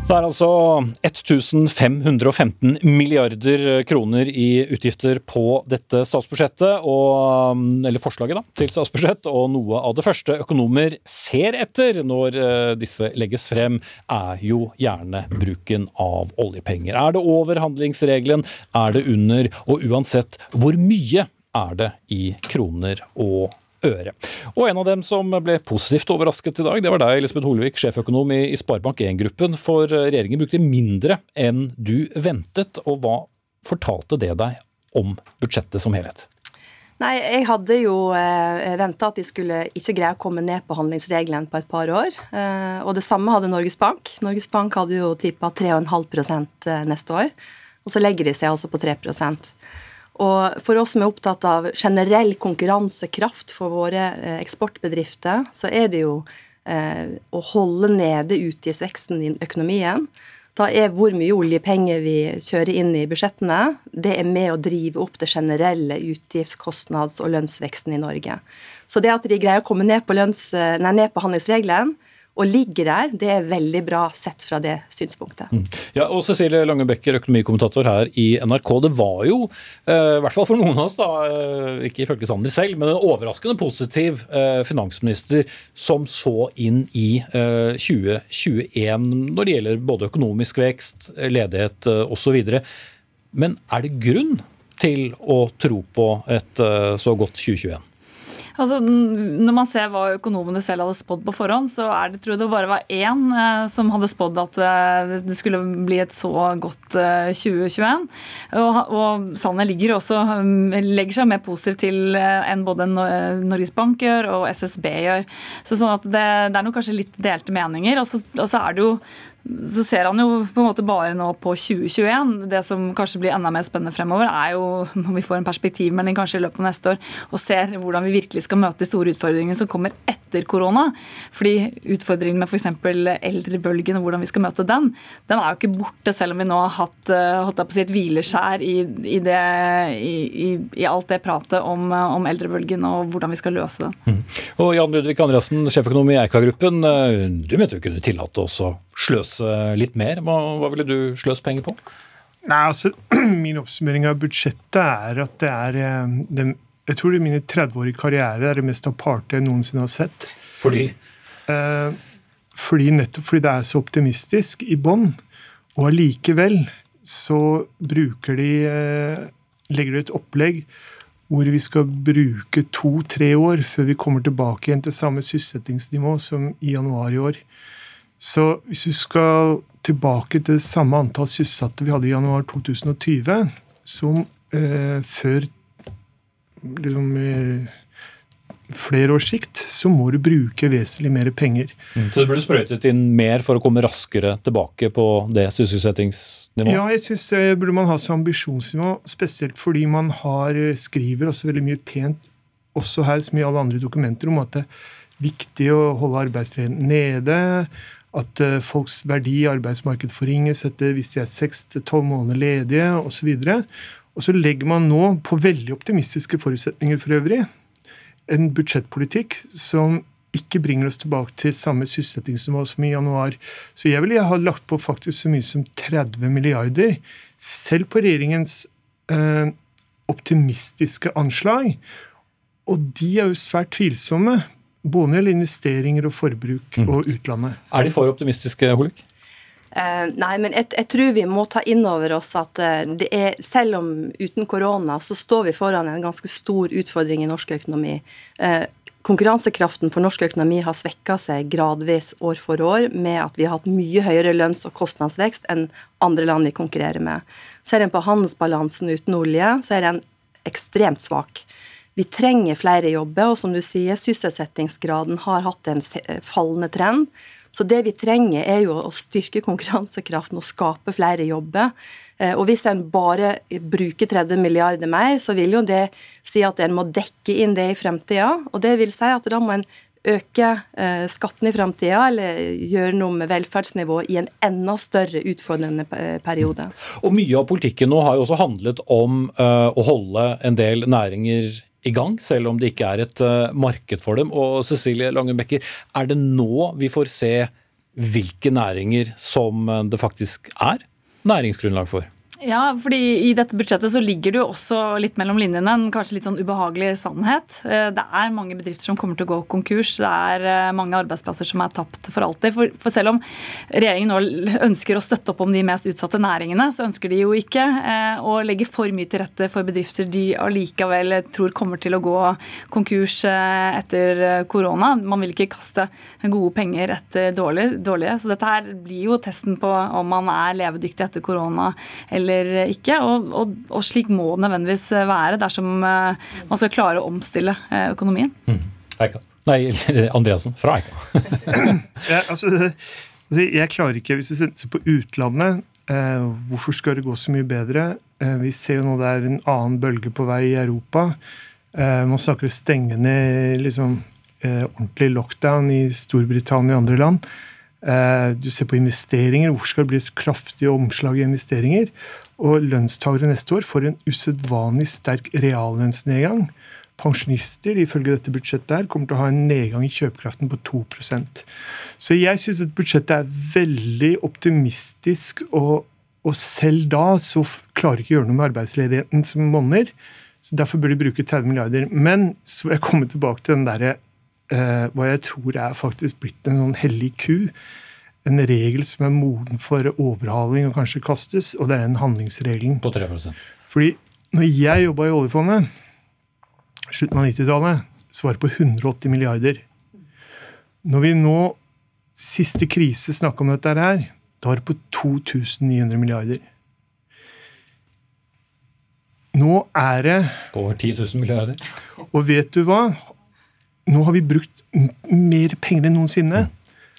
Speaker 2: Det er altså 1515 milliarder kroner i utgifter på dette statsbudsjettet, og, eller forslaget da, til statsbudsjett, og noe av det første økonomer ser etter når eh, disse legges frem, er jo gjerne bruken av oljepenger. Er det over handlingsregelen? Er det under? Og uansett, hvor mye er det i kroner og øre. Og en av dem som ble positivt overrasket i dag, det var deg, Elisabeth Holvik, sjeføkonom i, Sparebank 1-gruppen. For eh, regjeringen brukte mindre enn du ventet. Og hva fortalte det deg om budsjettet som helhet?
Speaker 9: Nei, jeg hadde jo eh, venta at de skulle ikke greie å komme ned på handlingsregelen på et par år. Eh, og det samme hadde Norges Bank. Norges Bank hadde jo tippa 3,5% neste år. Og så legger de seg altså på 3 og for oss som er opptatt av generell konkurransekraft for våre eh, eksportbedrifter, så er det jo eh, å holde nede utgiftsveksten i økonomien. Da er hvor mye oljepenger vi kjører inn i budsjettene, det er med å drive opp det generelle utgiftskostnads- og lønnsveksten i Norge. Så det at de greier å komme ned på, lønns, nei, ned på handlingsregelen, og ligger der, det er veldig bra sett fra det synspunktet.
Speaker 2: Mm. Ja, og Cecilie Lange Becker, økonomikommentator her i NRK. Det var jo, eh, i hvert fall for noen av oss, da, eh, ikke ifølge Sander selv, men en overraskende positiv eh, finansminister som så inn i eh, 2021 når det gjelder både økonomisk vekst, ledighet osv. Men er det grunn til å tro på et så godt 2021?
Speaker 10: Altså, når man ser hva økonomene selv hadde spådd på forhånd, så er det, tror jeg det bare var én eh, som hadde spådd at eh, det skulle bli et så godt eh, 2021. Og, og Sanner ligger også, um, legger seg mer positivt til eh, enn både Norges Bank gjør og SSB gjør. Så sånn at det, det er nok kanskje litt delte meninger. Og så, og så er det jo så ser han jo på en måte bare nå på 2021. Det som kanskje blir enda mer spennende fremover, er jo når vi får en perspektivmelding kanskje i løpet av neste år og ser hvordan vi virkelig skal møte de store utfordringene som kommer etter korona. Fordi utfordringen med f.eks. eldrebølgen og hvordan vi skal møte den, den er jo ikke borte selv om vi nå har hatt eh, holdt jeg på å si, et hvileskjær i, i, det, i, i, i alt det pratet om, om eldrebølgen og hvordan vi skal løse den.
Speaker 2: Mm. Og Jan Ludvig Andreassen, sjeføkonom i Eika-gruppen. eh, Du mente vi kunne tillate oss å sløse litt mer. Hva, hva ville du sløst penger på?
Speaker 11: Nei, altså, Min oppsummering av budsjettet er at det er eh, den, Jeg tror det er mine 30-årige karriere er det mest aparte jeg noensinne har sett.
Speaker 2: Fordi?
Speaker 11: Eh, fordi nettopp fordi det er så optimistisk i bånn. Og allikevel så bruker de eh, Legger de et opplegg hvor vi skal bruke to-tre år før vi kommer tilbake igjen til samme sysselsettingsnivå som i januar i år. Så hvis du skal tilbake til samme antall sysselsatte vi hadde i januar 2020, som eh, før liksom, eh, flere års sikt, så må du bruke vesentlig mer penger.
Speaker 2: Så det burde sprøytet inn mer for å komme raskere tilbake på det sysselsettingsnivået?
Speaker 11: Ja, jeg syns det burde man ha som ambisjonsnivå, spesielt fordi man har, skriver også veldig mye pent, også her som i alle andre dokumenter, om at det er viktig å holde arbeidsledigheten nede, at eh, folks verdi i arbeidsmarkedet forringes etter hvis de er seks til tolv måneder ledige, osv. Og så legger man nå, på veldig optimistiske forutsetninger for øvrig, en budsjettpolitikk som ikke bringer oss tilbake til samme sysselsettingsnivå som i januar. Så jeg ville ha lagt på faktisk så mye som 30 milliarder, selv på regjeringens eh, optimistiske anslag. Og de er jo svært tvilsomme, både når det gjelder investeringer og forbruk og utlandet.
Speaker 2: Er de for optimistiske, Holik?
Speaker 9: Eh, nei, men jeg, jeg tror vi må ta inn over oss at eh, det er, selv om uten korona, så står vi foran en ganske stor utfordring i norsk økonomi. Eh, konkurransekraften for norsk økonomi har svekka seg gradvis år for år med at vi har hatt mye høyere lønns- og kostnadsvekst enn andre land vi konkurrerer med. Ser en på handelsbalansen uten olje, så er den ekstremt svak. Vi trenger flere jobber, og som du sier, sysselsettingsgraden har hatt en fallende trend. Så det vi trenger, er jo å styrke konkurransekraften og skape flere jobber. Eh, og hvis en bare bruker 30 milliarder mer, så vil jo det si at en må dekke inn det i fremtida. Og det vil si at da må en øke eh, skatten i framtida, eller gjøre noe med velferdsnivået i en enda større utfordrende periode.
Speaker 2: Og Mye av politikken nå har jo også handlet om uh, å holde en del næringer i gang, selv om det ikke er et uh, marked for dem. Og Cecilie Langebekker, er det nå vi får se hvilke næringer som det faktisk er næringsgrunnlag for?
Speaker 10: Ja, fordi i dette budsjettet så ligger det jo også litt mellom linjene en kanskje litt sånn ubehagelig sannhet. Eh, det er mange bedrifter som kommer til å gå konkurs. Det er eh, mange arbeidsplasser som er tapt for alltid. For, for selv om regjeringen nå ønsker å støtte opp om de mest utsatte næringene, så ønsker de jo ikke eh, å legge for mye til rette for bedrifter de allikevel tror kommer til å gå konkurs etter korona. Man vil ikke kaste gode penger etter dårlige. dårlige. Så dette her blir jo testen på om man er levedyktig etter korona. eller eller ikke. Og, og, og, slik må det nødvendigvis være dersom eh, man skal klare å omstille eh, økonomien.
Speaker 2: Mm. Eika. Nei, Andreassen fra Eika.
Speaker 11: ja, altså, jeg klarer ikke, hvis du ser på utlandet eh, Hvorfor skal det gå så mye bedre? Vi ser jo nå det er en annen bølge på vei i Europa. Eh, man snakker om å stenge ned liksom, ordentlig lockdown i Storbritannia og andre land. Eh, du ser på investeringer. Hvor skal det bli et kraftig omslag i investeringer? Og lønnstakere neste år får en usedvanlig sterk reallønnsnedgang. Pensjonister ifølge dette budsjettet her, kommer til å ha en nedgang i kjøpekraften på 2% Så jeg syns at budsjettet er veldig optimistisk, og, og selv da så klarer ikke å gjøre noe med arbeidsledigheten som monner. Så Derfor bør de bruke 30 milliarder. Men så vil jeg komme tilbake til den derre eh, hva jeg tror er faktisk blitt en sånn hellig ku. En regel som er moden for overhaling og kanskje kastes, og det er den handlingsregelen.
Speaker 2: På 3%
Speaker 11: Fordi når jeg jobba i oljefondet, slutten av 90-tallet, så var det på 180 milliarder. Når vi nå, siste krise, snakker om dette her, da var det på 2900 milliarder. Nå er det
Speaker 2: På over 10 000 milliarder.
Speaker 11: Og vet du hva? nå har vi brukt mer penger enn noensinne.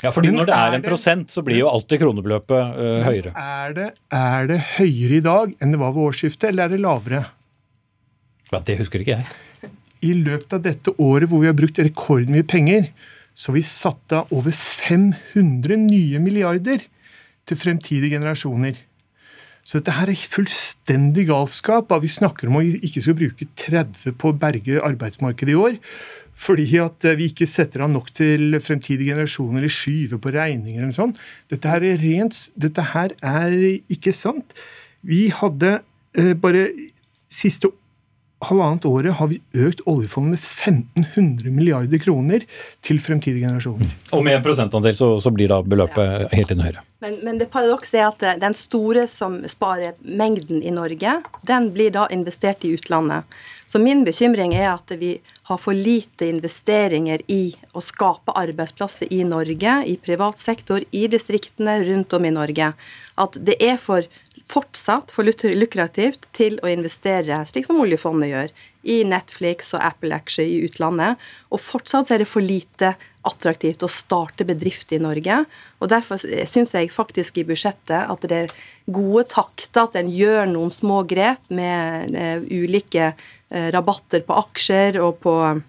Speaker 2: Ja, fordi Når det er en prosent, så blir jo alltid kronebeløpet uh, høyere.
Speaker 11: Er det, er det, høyere i dag enn det var ved årsskiftet, eller er det lavere?
Speaker 2: Ja, Det husker ikke jeg.
Speaker 11: I løpet av dette året hvor vi har brukt rekordmye penger, så har vi satt av over 500 nye milliarder til fremtidige generasjoner. Så dette her er fullstendig galskap. Vi snakker om å ikke skal bruke 30 på å berge arbeidsmarkedet i år. Fordi at eh, vi ikke setter av nok til fremtidige generasjoner eller skyver på regninger eller sånn. Dette her er rent Dette her er ikke sant. Vi hadde eh, bare siste halvannet året har vi økt oljefondet med 1500 milliarder kroner til fremtidige generasjoner.
Speaker 2: Og med en prosentandel så, så blir da beløpet helt inn høyere.
Speaker 9: Men, men det paradokset er at eh, den store som sparer mengden i Norge, den blir da investert i utlandet. Så min bekymring er at vi har for lite investeringer i å skape arbeidsplasser i Norge, i privat sektor, i distriktene rundt om i Norge. At det er for fortsatt for lukrativt til å investere, slik som oljefondet gjør, i Netflix og Apple-aksjer i utlandet. Og fortsatt er det for lite attraktivt å starte bedrift i Norge. og Derfor syns jeg faktisk i budsjettet at det er gode takter, at en gjør noen små grep med uh, ulike uh, rabatter på aksjer og på uh,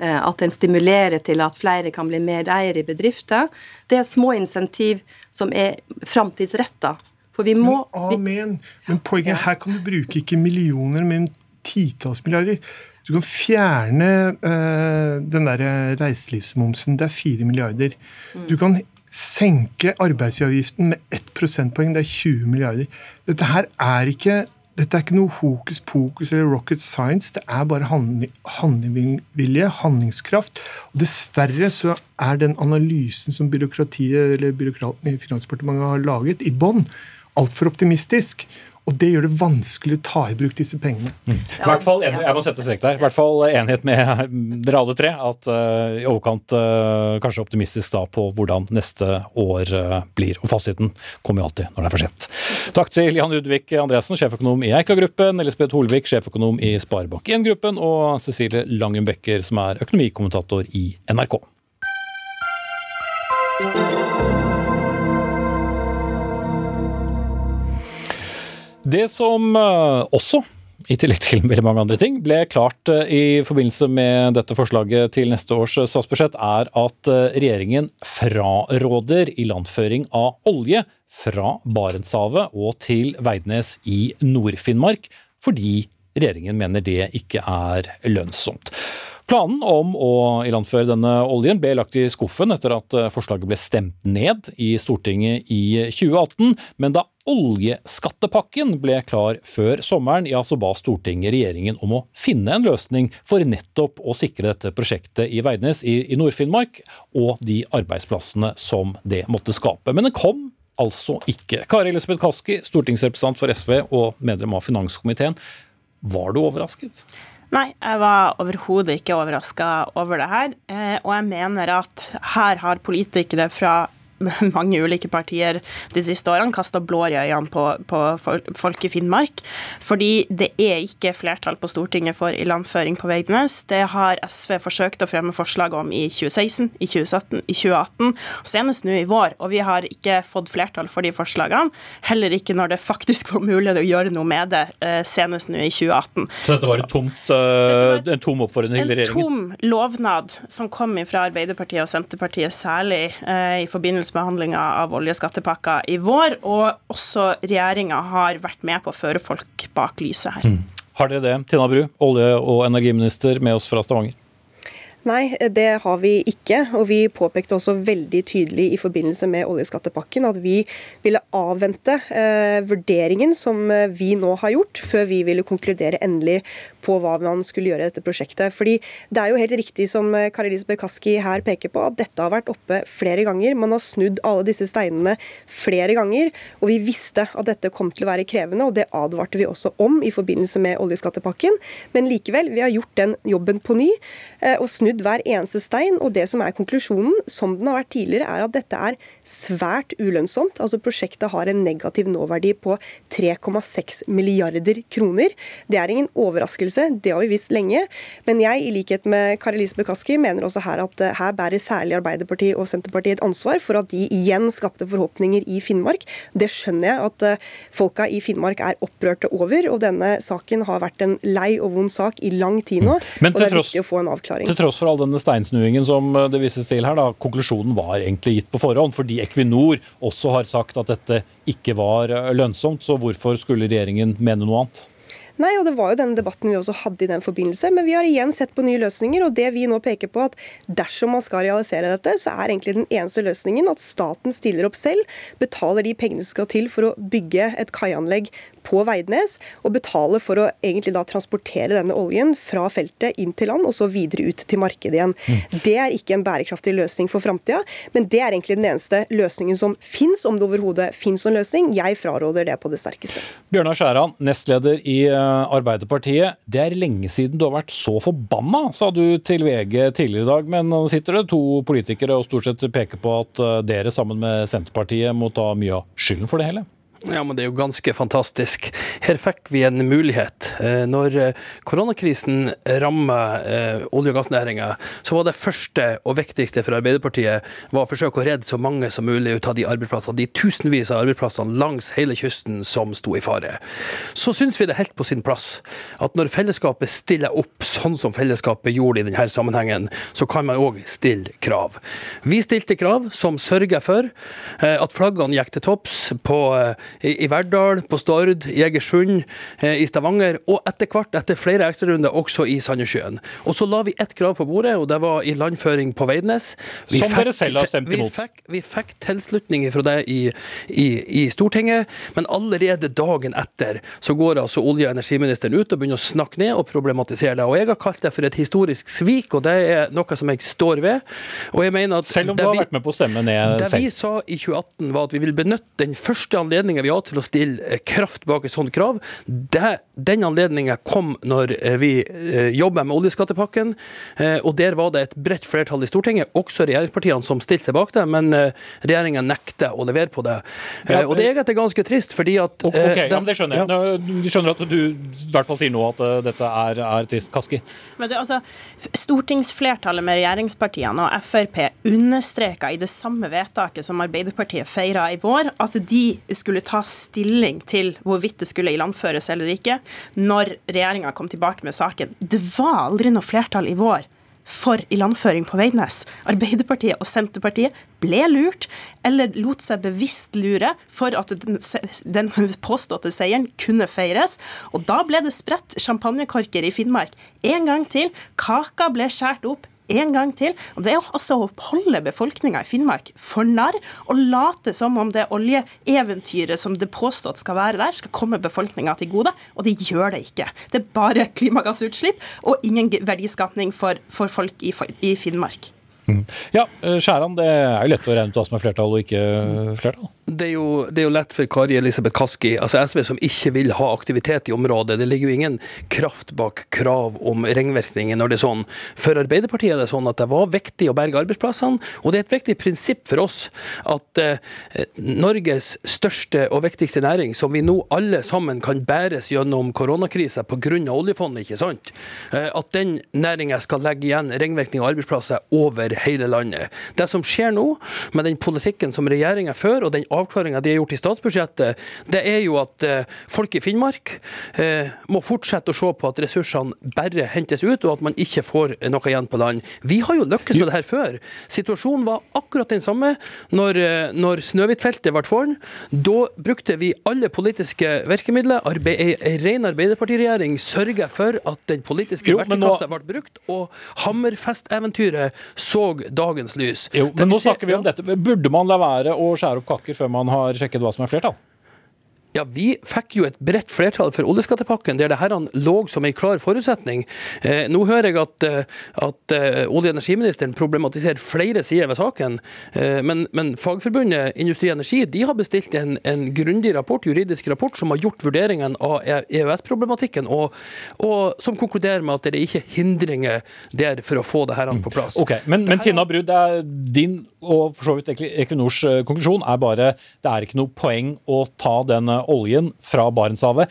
Speaker 9: at en stimulerer til at flere kan bli medeiere i bedrifter. Det er små insentiv som er framtidsretta. For vi må
Speaker 11: men, Amen. Men poenget her kan du bruke ikke millioner, men titalls milliarder. Du kan fjerne uh, den der reiselivsmomsen. Det er fire milliarder. Mm. Du kan senke arbeidsgiveravgiften med ett prosentpoeng. Det er 20 milliarder. Dette her er ikke dette er ikke noe hokus pokus eller rocket science. Det er bare handlingsvilje, handlingskraft. Og dessverre så er den analysen som byråkratiet eller byråkratene i Finansdepartementet har laget, i bånn altfor optimistisk. Og det gjør det vanskelig å ta i bruk disse pengene.
Speaker 2: Mm. I hvert fall, Jeg må sette strek der. I hvert fall enighet med dere alle tre. At uh, i overkant uh, kanskje optimistisk da på hvordan neste år uh, blir. Og fasiten kommer jo alltid når det er for sent. Takk til Jan Udvik Andresen, sjeføkonom i Eika-gruppen, Elisabeth Holvik, sjeføkonom i Sparebank1-gruppen, og Cecilie Langen Becker, som er økonomikommentator i NRK. Det som eh, også i tillegg til veldig mange andre ting, ble klart eh, i forbindelse med dette forslaget til neste års eh, statsbudsjett, er at regjeringen fraråder ilandføring av olje fra Barentshavet og til Veidnes i Nord-Finnmark, fordi regjeringen mener det ikke er lønnsomt. Planen om å ilandføre denne oljen ble lagt i skuffen etter at forslaget ble stemt ned i Stortinget i 2018, men da oljeskattepakken ble klar før sommeren, ja, så ba Stortinget regjeringen om å finne en løsning for nettopp å sikre dette prosjektet i Veidnes i, i Nord-Finnmark, og de arbeidsplassene som det måtte skape. Men det kom altså ikke. Kari Elisabeth Kaski, stortingsrepresentant for SV og medlem av finanskomiteen. Var du overrasket?
Speaker 12: Nei, jeg var overhodet ikke overraska over det her. Eh, og jeg mener at her har politikere fra mange ulike partier de siste årene kasta blår i øynene på, på, folk i Finnmark. Fordi det er ikke flertall på Stortinget for ilandføring på Veidnes. Det har SV forsøkt å fremme forslag om i 2016, i 2017, i 2018, senest nå i vår. Og vi har ikke fått flertall for de forslagene. Heller ikke når det faktisk var mulig å gjøre noe med det, eh, senest nå i 2018.
Speaker 2: Så dette var, tomt, uh, en tom oppfordring til regjeringen?
Speaker 12: En tom lovnad som kom fra Arbeiderpartiet og Senterpartiet, særlig uh, i forbindelse behandlinga av oljeskattepakka i vår, og også regjeringa har vært med på å føre folk bak lyset her. Mm.
Speaker 2: Har dere det, Tina Bru, olje- og energiminister med oss fra Stavanger?
Speaker 13: Nei, det har vi ikke. Og vi påpekte også veldig tydelig i forbindelse med oljeskattepakken at vi ville avvente eh, vurderingen som vi nå har gjort, før vi ville konkludere endelig på hva man skulle gjøre i dette prosjektet. Fordi det er jo helt riktig som eh, Kari Elisabeth Kaski her peker på, at dette har vært oppe flere ganger. Man har snudd alle disse steinene flere ganger, og vi visste at dette kom til å være krevende, og det advarte vi også om i forbindelse med oljeskattepakken. Men likevel, vi har gjort den jobben på ny eh, og snudd hver eneste stein. Og det som er konklusjonen, som den har vært tidligere, er at dette er svært ulønnsomt. Altså Prosjektet har en negativ nåverdi på 3,6 milliarder kroner. Det er ingen overraskelse, det har vi visst lenge. Men jeg, i likhet med Kari Elisabeth Kaski, mener også her at eh, her bærer særlig Arbeiderpartiet og Senterpartiet et ansvar for at de igjen skapte forhåpninger i Finnmark. Det skjønner jeg at eh, folka i Finnmark er opprørte over, og denne saken har vært en lei og vond sak i lang tid nå.
Speaker 2: Men
Speaker 13: og det er
Speaker 2: tross,
Speaker 13: viktig å få en avklaring.
Speaker 2: Til tross for all denne steinsnuingen som eh, det vises til her, da, konklusjonen var egentlig gitt på forhånd. fordi Equinor også har sagt at dette ikke var eh, lønnsomt. Så hvorfor skulle regjeringen mene noe annet?
Speaker 13: Nei, og Det var jo denne debatten vi også hadde i den forbindelse. Men vi har igjen sett på nye løsninger. og det vi nå peker på at Dersom man skal realisere dette, så er egentlig den eneste løsningen at staten stiller opp selv, betaler de pengene som skal til for å bygge et kaianlegg på Veidnes og betale for å egentlig da transportere denne oljen fra feltet inn til land og så videre ut til markedet igjen. Mm. Det er ikke en bærekraftig løsning for framtida, men det er egentlig den eneste løsningen som fins, om det overhodet fins noen løsning. Jeg fraråder det på det sterkeste.
Speaker 2: Bjørnar Skjæran, nestleder i eh, Arbeiderpartiet. Det er lenge siden du har vært så forbanna, sa du til VG tidligere i dag. Men nå sitter det to politikere og stort sett peker på at eh, dere sammen med Senterpartiet må ta mye av skylden for det hele.
Speaker 14: Ja, men Det er jo ganske fantastisk. Her fikk vi en mulighet. Eh, når eh, koronakrisen rammet eh, olje- og gassnæringa, så var det første og viktigste for Arbeiderpartiet var å forsøke å redde så mange som mulig ut av de arbeidsplassene, de tusenvis av arbeidsplassene langs hele kysten som sto i fare. Så syns vi det er helt på sin plass at når fellesskapet stiller opp sånn som fellesskapet gjorde i denne sammenhengen, så kan man òg stille krav. Vi stilte krav som sørger for at flaggene gikk til topps på i, Verdal, på Stord, i Egersund, eh, i Stavanger, og etter hvert, etter flere ekstrarunder, også i Sandnessjøen. Og så la vi ett krav på bordet, og det var i landføring på Veidnes.
Speaker 2: Vi Som fikk, dere selv har stemt imot.
Speaker 14: Vi fikk, vi fikk tilslutning fra det i, i, i, Stortinget, men allerede dagen etter så går altså olje- og energiministeren ut og begynner å snakke ned og problematisere det. Og jeg har kalt det for et historisk svik, og det er noe som jeg står ved. Og jeg mener at
Speaker 2: Selv om du har
Speaker 14: vi,
Speaker 2: vært med på å stemme ned selv?
Speaker 14: Det vi sa i 2018 var at vi vil benytte den første anledningen takker vi ja til å stille kraft bak et sånt krav. Det, den anledningen kom når vi jobber med oljeskattepakken, og der var det et bredt flertall i Stortinget, også regjeringspartiene, som stilte seg bak det, men regjeringa nekter å levere på det. Og det er egentlig ganske trist, fordi at
Speaker 2: Ok, ja, men det skjønner jeg. Ja. Du skjønner at du i hvert fall sier nå at dette er, er trist. Kaski?
Speaker 12: Men det, altså, Stortingsflertallet med regjeringspartiene og Frp understreka i det samme vedtaket som Arbeiderpartiet feira i vår, at de skulle ta stilling til hvorvidt det skulle ilandføres eller ikke, når regjeringa kom tilbake med saken. Det var aldri noe flertall i vår for ilandføring på Veidnes. Arbeiderpartiet og Senterpartiet ble lurt, eller lot seg bevisst lure for at den, den påståtte seieren kunne feires. Og da ble det spredt champagnekorker i Finnmark en gang til. Kaka ble skåret opp en gang til. Og Det er altså å holde befolkninga i Finnmark for narr og late som om det oljeeventyret som det påstått skal være der, skal komme befolkninga til gode, og det gjør det ikke. Det er bare klimagassutslipp og ingen verdiskapning for, for folk i, i Finnmark.
Speaker 2: Mm. Ja, Skjæran, det er jo lett å regne ut hva som er flertall og ikke flertall?
Speaker 14: det er, jo, det er jo lett for Kari Elisabeth Kaski, altså SV, som ikke vil ha aktivitet i området. Det ligger jo ingen kraft bak krav om ringvirkninger når det er sånn. For Arbeiderpartiet er det sånn at det var viktig å berge arbeidsplassene, og det er et viktig prinsipp for oss at eh, Norges største og viktigste næring, som vi nå alle sammen kan bæres gjennom koronakrisa pga. oljefondet, ikke sant, eh, at den næringa skal legge igjen ringvirkninger og arbeidsplasser over hele landet. Det som skjer nå, med den politikken som regjeringa fører, og den avklaringa de har gjort i statsbudsjettet, det er jo at eh, folk i Finnmark eh, må fortsette å se på at ressursene bare hentes ut, og at man ikke får noe igjen på land. Vi har jo lykkes med det her før. Situasjonen var akkurat den samme når, eh, når Snøhvitfeltet ble foran. Da brukte vi alle politiske virkemidler. Arbeid, en ren Arbeiderpartiregjering sørger for at den politiske verktøykassa ble brukt, og Hammerfest-eventyret så dagens lys.
Speaker 2: Jo, men nå snakker vi om dette. Burde man la være å skjære opp kaker før man har sjekket hva som er flertall?
Speaker 14: Ja, Vi fikk jo et bredt flertall for oljeskattepakken, der det her lå som en klar forutsetning. Eh, nå hører jeg at, eh, at eh, olje- og energiministeren problematiserer flere sider ved saken. Eh, men, men, Fagforbundet Industri og Energi de har bestilt en, en grundig rapport, juridisk rapport som har gjort vurderingen av EØS-problematikken, og, og, som konkluderer med at det er ikke hindringer der for å få det her på plass.
Speaker 2: Ok, Men, men Tina Brud, din og for så vidt Equinors eh, konklusjon er bare det er ikke noe poeng å ta den oljen fra Barentshavet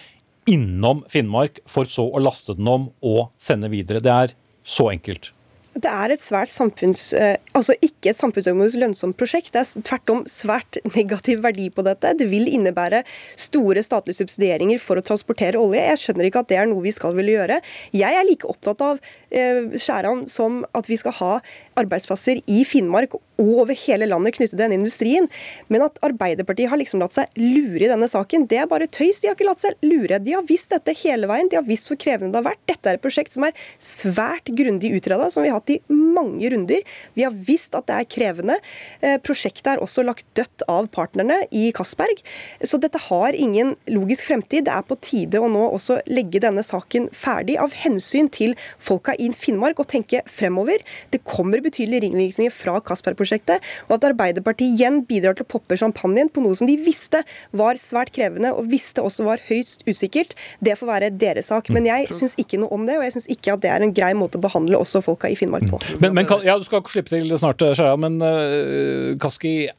Speaker 2: innom Finnmark, for så å laste den om og sende videre. Det er så enkelt.
Speaker 13: Det er et svært samfunns, eh, altså ikke et samfunnsøkonomisk lønnsomt prosjekt. Det er tvert om svært negativ verdi på dette. Det vil innebære store statlige subsidieringer for å transportere olje. Jeg skjønner ikke at det er noe vi skal ville gjøre. Jeg er like opptatt av eh, Skjæran som at vi skal ha arbeidsplasser i Finnmark og over hele landet knyttet til denne industrien. Men at Arbeiderpartiet har liksom latt seg lure i denne saken, det er bare tøys. De har ikke latt seg lure. De har visst dette hele veien. De har visst hvor krevende det har vært. Dette er et prosjekt som er svært grundig utreda, som vi har hatt i mange runder. Vi har visst at det er krevende. Eh, prosjektet er også lagt dødt av partnerne i Castberg. Så dette har ingen logisk fremtid. Det er på tide å nå også legge denne saken ferdig av hensyn til folka i Finnmark og tenke fremover. Det kommer betydelige ringvirkninger fra Castberg-prosjektet, og at Arbeiderpartiet igjen bidrar til å poppe champagnen på noe som de visste var svært krevende og visste også var høyst usikkert, det får være deres sak. Men jeg syns ikke noe om det, og jeg syns ikke at det er en grei måte å behandle også folka i Finnmark på.
Speaker 2: Men, men ja, Du skal slippe til snart, Skjæran, men uh, Kaski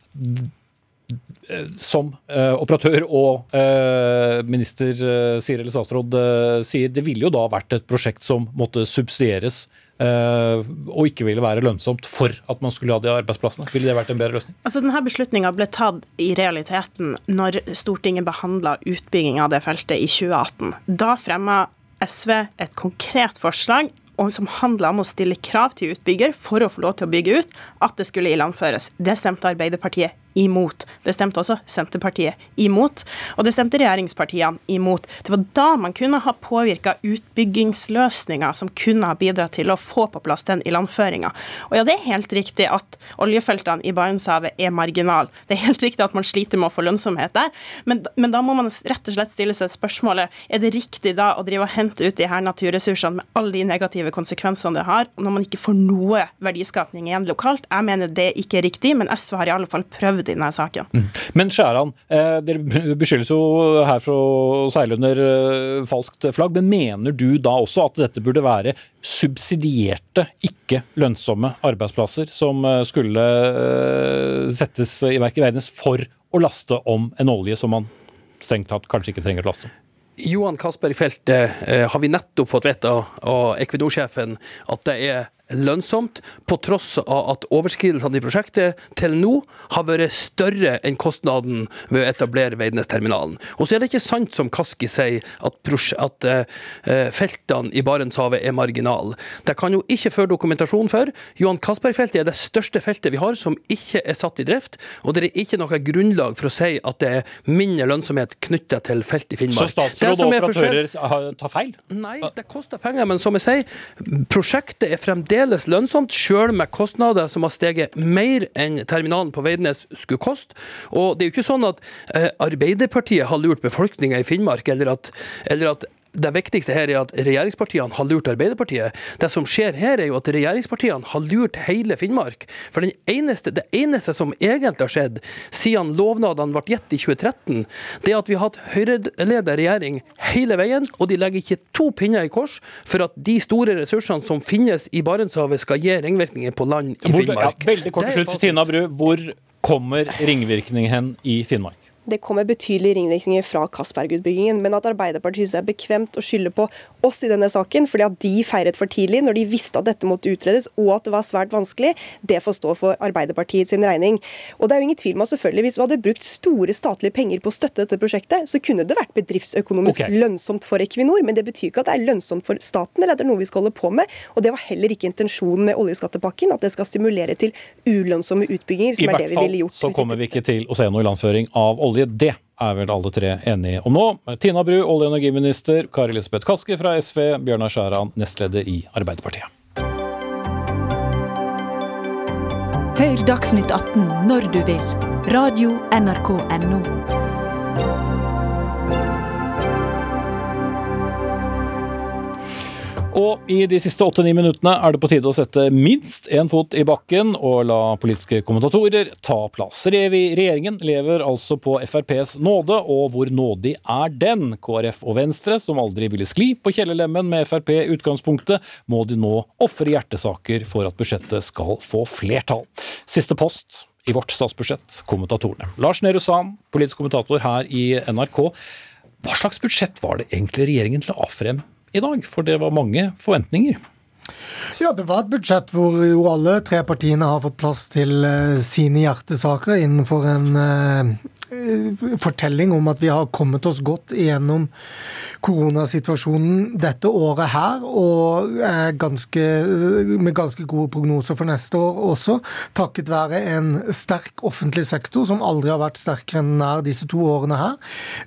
Speaker 2: som uh, operatør og uh, minister sier, eller statsråd sier, det ville jo da vært et prosjekt som måtte subsidieres og ikke ville være lønnsomt for at man skulle ha de arbeidsplassene? Ville det vært en bedre løsning?
Speaker 12: Altså denne Beslutninga ble tatt i realiteten når Stortinget behandla utbygging av det feltet i 2018. Da fremma SV et konkret forslag som handla om å stille krav til utbygger for å få lov til å bygge ut, at det skulle ilandføres. Det stemte Arbeiderpartiet imot. Det stemte også Senterpartiet imot, og det stemte regjeringspartiene imot. Det var da man kunne ha påvirka utbyggingsløsninger som kunne ha bidratt til å få på plass den ilandføringa. Og ja, det er helt riktig at oljefeltene i Barentshavet er marginal. Det er helt riktig at man sliter med å få lønnsomhet der, men, men da må man rett og slett stille seg spørsmålet er det riktig da å drive og hente ut de her naturressursene med alle de negative konsekvensene det har, når man ikke får noe verdiskapning igjen lokalt. Jeg mener det ikke er riktig, men SV har i alle fall prøvd i denne saken.
Speaker 2: Mm. Men Skjæran, eh, dere beskyldes jo her for å seile under eh, falskt flagg. Men mener du da også at dette burde være subsidierte, ikke lønnsomme arbeidsplasser som eh, skulle eh, settes i verk i verdens for å laste om en olje som man strengt tatt kanskje ikke trenger å laste om?
Speaker 14: Johan Castberg-feltet eh, har vi nettopp fått vite av Equinor-sjefen at det er lønnsomt, på tross av at overskridelsene i prosjektet til nå har vært større enn kostnaden ved å etablere Veidnes-terminalen. Og så er det ikke sant som Kaski sier, at, at uh, feltene i Barentshavet er marginale. Det kan jo ikke føre dokumentasjon for. Johan Castberg-feltet er det største feltet vi har som ikke er satt i drift, og det er ikke noe grunnlag for å si at det er mindre lønnsomhet knyttet til felt i Finnmark.
Speaker 2: Så statsråd og operatører tar feil?
Speaker 14: Nei, det koster penger, men som jeg sier, prosjektet er fremdeles fremdeles lønnsomt, sjøl med kostnader som har steget mer enn terminalen på Veidnes skulle koste. Og det er jo ikke sånn at eh, Arbeiderpartiet har lurt befolkninga i Finnmark, eller at, eller at det viktigste her er at regjeringspartiene har lurt Arbeiderpartiet. Det som skjer her, er jo at regjeringspartiene har lurt hele Finnmark. For eneste, det eneste som egentlig har skjedd siden lovnadene ble gitt i 2013, det er at vi har hatt Høyre-ledet regjering hele veien, og de legger ikke to pinner i kors for at de store ressursene som finnes i Barentshavet, skal gi ringvirkninger på land i Finnmark.
Speaker 2: Ja, veldig kort til slutt, Tina Bru. Hvor kommer ringvirkningen i Finnmark?
Speaker 13: Det kommer betydelige ringvirkninger fra Castberg-utbyggingen. Men at Arbeiderpartiet synes det er bekvemt å skylde på oss i denne saken fordi at de feiret for tidlig når de visste at dette måtte utredes og at det var svært vanskelig, det får stå for Arbeiderpartiet sin regning. Og det er jo ingen tvil om at selvfølgelig hvis du hadde brukt store statlige penger på å støtte dette prosjektet, så kunne det vært bedriftsøkonomisk okay. lønnsomt for Equinor, men det betyr ikke at det er lønnsomt for staten eller at det er noe vi skal holde på med. Og det var heller ikke intensjonen med oljeskattepakken, at det skal stimulere til ulønnsomme utbygginger, som I er det vi ville gjort.
Speaker 2: I hvert fall så kommer vi ikke til å se noe ilandføring av olje. Det er vel alle tre enige om nå. Tina Bru, olje- og energiminister. Kari Elisabeth Kaski fra SV. Bjørnar Skjæran, nestleder i Arbeiderpartiet.
Speaker 1: Hør Dagsnytt 18 når du vil. Radio NRK Radio.nrk.no.
Speaker 2: Og i de siste åtte-ni minuttene er det på tide å sette minst én fot i bakken og la politiske kommentatorer ta plass. Regjeringen lever altså på FrPs nåde, og hvor nådig er den? KrF og Venstre, som aldri ville skli på kjellerlemmen med Frp i utgangspunktet, må de nå ofre hjertesaker for at budsjettet skal få flertall. Siste post i vårt statsbudsjett, kommentatorene. Lars Nehru Sand, politisk kommentator her i NRK. Hva slags budsjett var det egentlig regjeringen la frem i dag, for det var mange forventninger.
Speaker 15: Ja, det var et budsjett hvor jo alle tre partiene har fått plass til uh, sine hjertesaker innenfor en uh, fortelling om at vi har kommet oss godt igjennom koronasituasjonen dette året her, og ganske, med ganske gode prognoser for neste år også, takket være en sterk offentlig sektor som aldri har vært sterkere enn den er disse to årene her,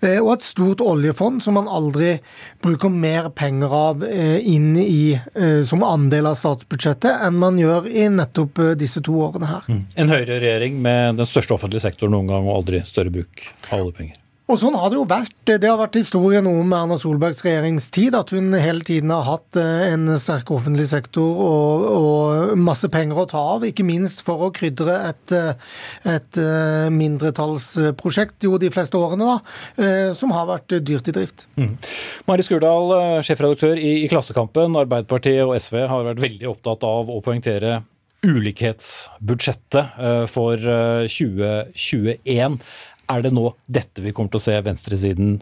Speaker 15: eh, og et stort oljefond som man aldri bruker mer penger av eh, inn i eh, som andel av statsbudsjettet enn man gjør i nettopp disse to årene her.
Speaker 2: Mm. En høyreregjering med den største offentlige sektoren noen gang, og aldri større bruk av oljepenger.
Speaker 15: Og sånn har det jo vært. Det har vært historien om Erna Solbergs regjeringstid, at hun hele tiden har hatt eh, en sterk offentlig sektor og, og masse penger å ta av, ikke minst for å krydre et, eh, et eh, mindretallsprosjekt, jo de fleste årene, da, som har vært dyrt i drift. Mm.
Speaker 2: Mari Skurdal, sjefredaktør i, i Klassekampen. Arbeiderpartiet og SV har vært veldig opptatt av å poengtere ulikhetsbudsjettet for 2021. Er det nå dette vi kommer til å se venstresiden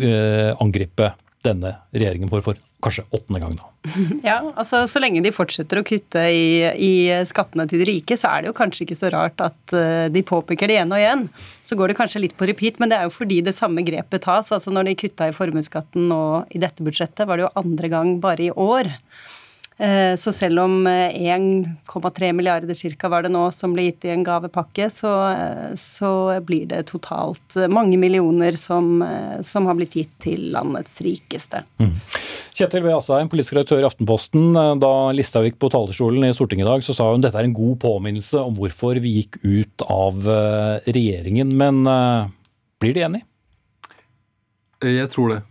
Speaker 2: eh, angripe denne regjeringen for, for kanskje åttende gang nå?
Speaker 16: Ja, altså Så lenge de fortsetter å kutte i, i, skattene til de rike, så er det jo kanskje ikke så rart at uh, de påpeker det igjen og igjen. Så går det kanskje litt på repeat, men det er jo fordi det samme grepet tas. altså Når de kutta i formuesskatten nå i dette budsjettet, var det jo andre gang bare i år. Eh, så selv om 1,3 eh, milliarder cirka var det nå som ble gitt i en gavepakke, så, eh, så blir det totalt mange millioner som, som, har blitt gitt til landets rikeste. Mm.
Speaker 2: Kjetil B. Asheim, politisk redaktør i Aftenposten. Da Listhaug gikk på talerstolen i Stortinget i dag, så sa hun dette er en god påminnelse om hvorfor vi gikk ut av regjeringen. Men blir de enig?
Speaker 17: Jeg tror det.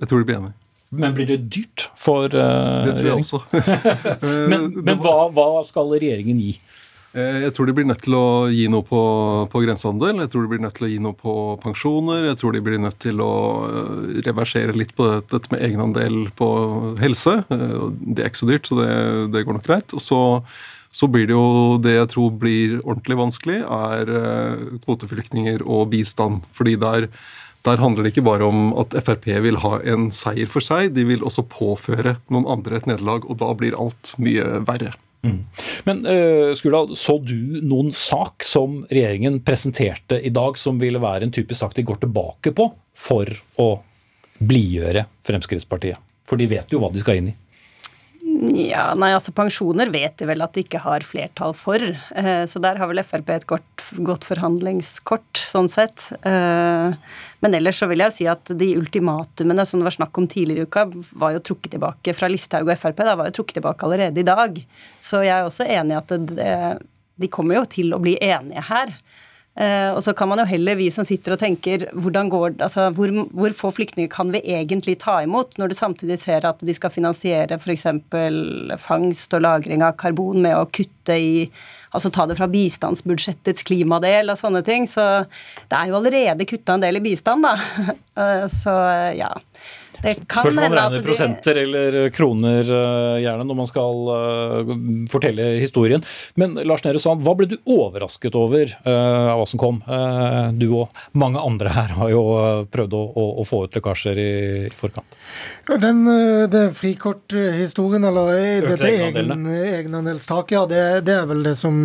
Speaker 17: Jeg tror de blir enige.
Speaker 2: Men blir det dyrt for uh,
Speaker 17: Det tror jeg også.
Speaker 2: men, men hva, hva, skal regjeringen gi?
Speaker 17: Eh, jeg tror de blir nødt til å gi noe på, på, grensehandel. Jeg tror de blir nødt til å gi noe på pensjoner. Jeg tror de blir nødt til å eh, reversere litt på dette med egenandel på helse. Eh, det er ikke så dyrt, så det, det går nok greit. Og så, så, blir det jo det jeg tror blir ordentlig vanskelig, er kvoteflyktninger og bistand. Fordi der, der handler det ikke bare om at Frp vil ha en seier for seg, de vil også påføre noen andre et nederlag, og da blir alt mye verre.
Speaker 2: Mm. Men uh, Skula, så du noen sak som regjeringen presenterte i dag som ville være en typisk sak de går tilbake på for å blidgjøre Fremskrittspartiet? For de vet jo hva de skal inn i.
Speaker 16: Ja, nei, altså Pensjoner vet de vel at de ikke har flertall for. Eh, så der har vel Frp et godt, godt forhandlingskort, sånn sett. Eh, men ellers så vil jeg jo si at de ultimatumene som det var snakk om tidligere i uka, var jo trukket tilbake fra Listhaug og Frp. Da var jo trukket tilbake allerede i dag. Så jeg er også enig i at det, de kommer jo til å bli enige her. Uh, og så kan man jo heller, vi som sitter og tenker, går, altså, hvor, hvor få flyktninger kan vi egentlig ta imot, når du samtidig ser at de skal finansiere f.eks. fangst og lagring av karbon med å kutte i Altså ta det fra bistandsbudsjettets klimadel og sånne ting. Så det er jo allerede kutta en del i bistand, da. Uh, så ja.
Speaker 2: Spørsmål om man regner prosenter eller kroner, eh, gjerne, når man skal uh, fortelle historien. Men Lars Nehru Sand, hva ble du overrasket over av hva som kom? Du og mange andre her har jo prøvd å, å, å få ut lekkasjer i, i forkant.
Speaker 15: Den, det frikorthistorien, eller dette egen, egenandelstaket, ja, det, det, er vel det som,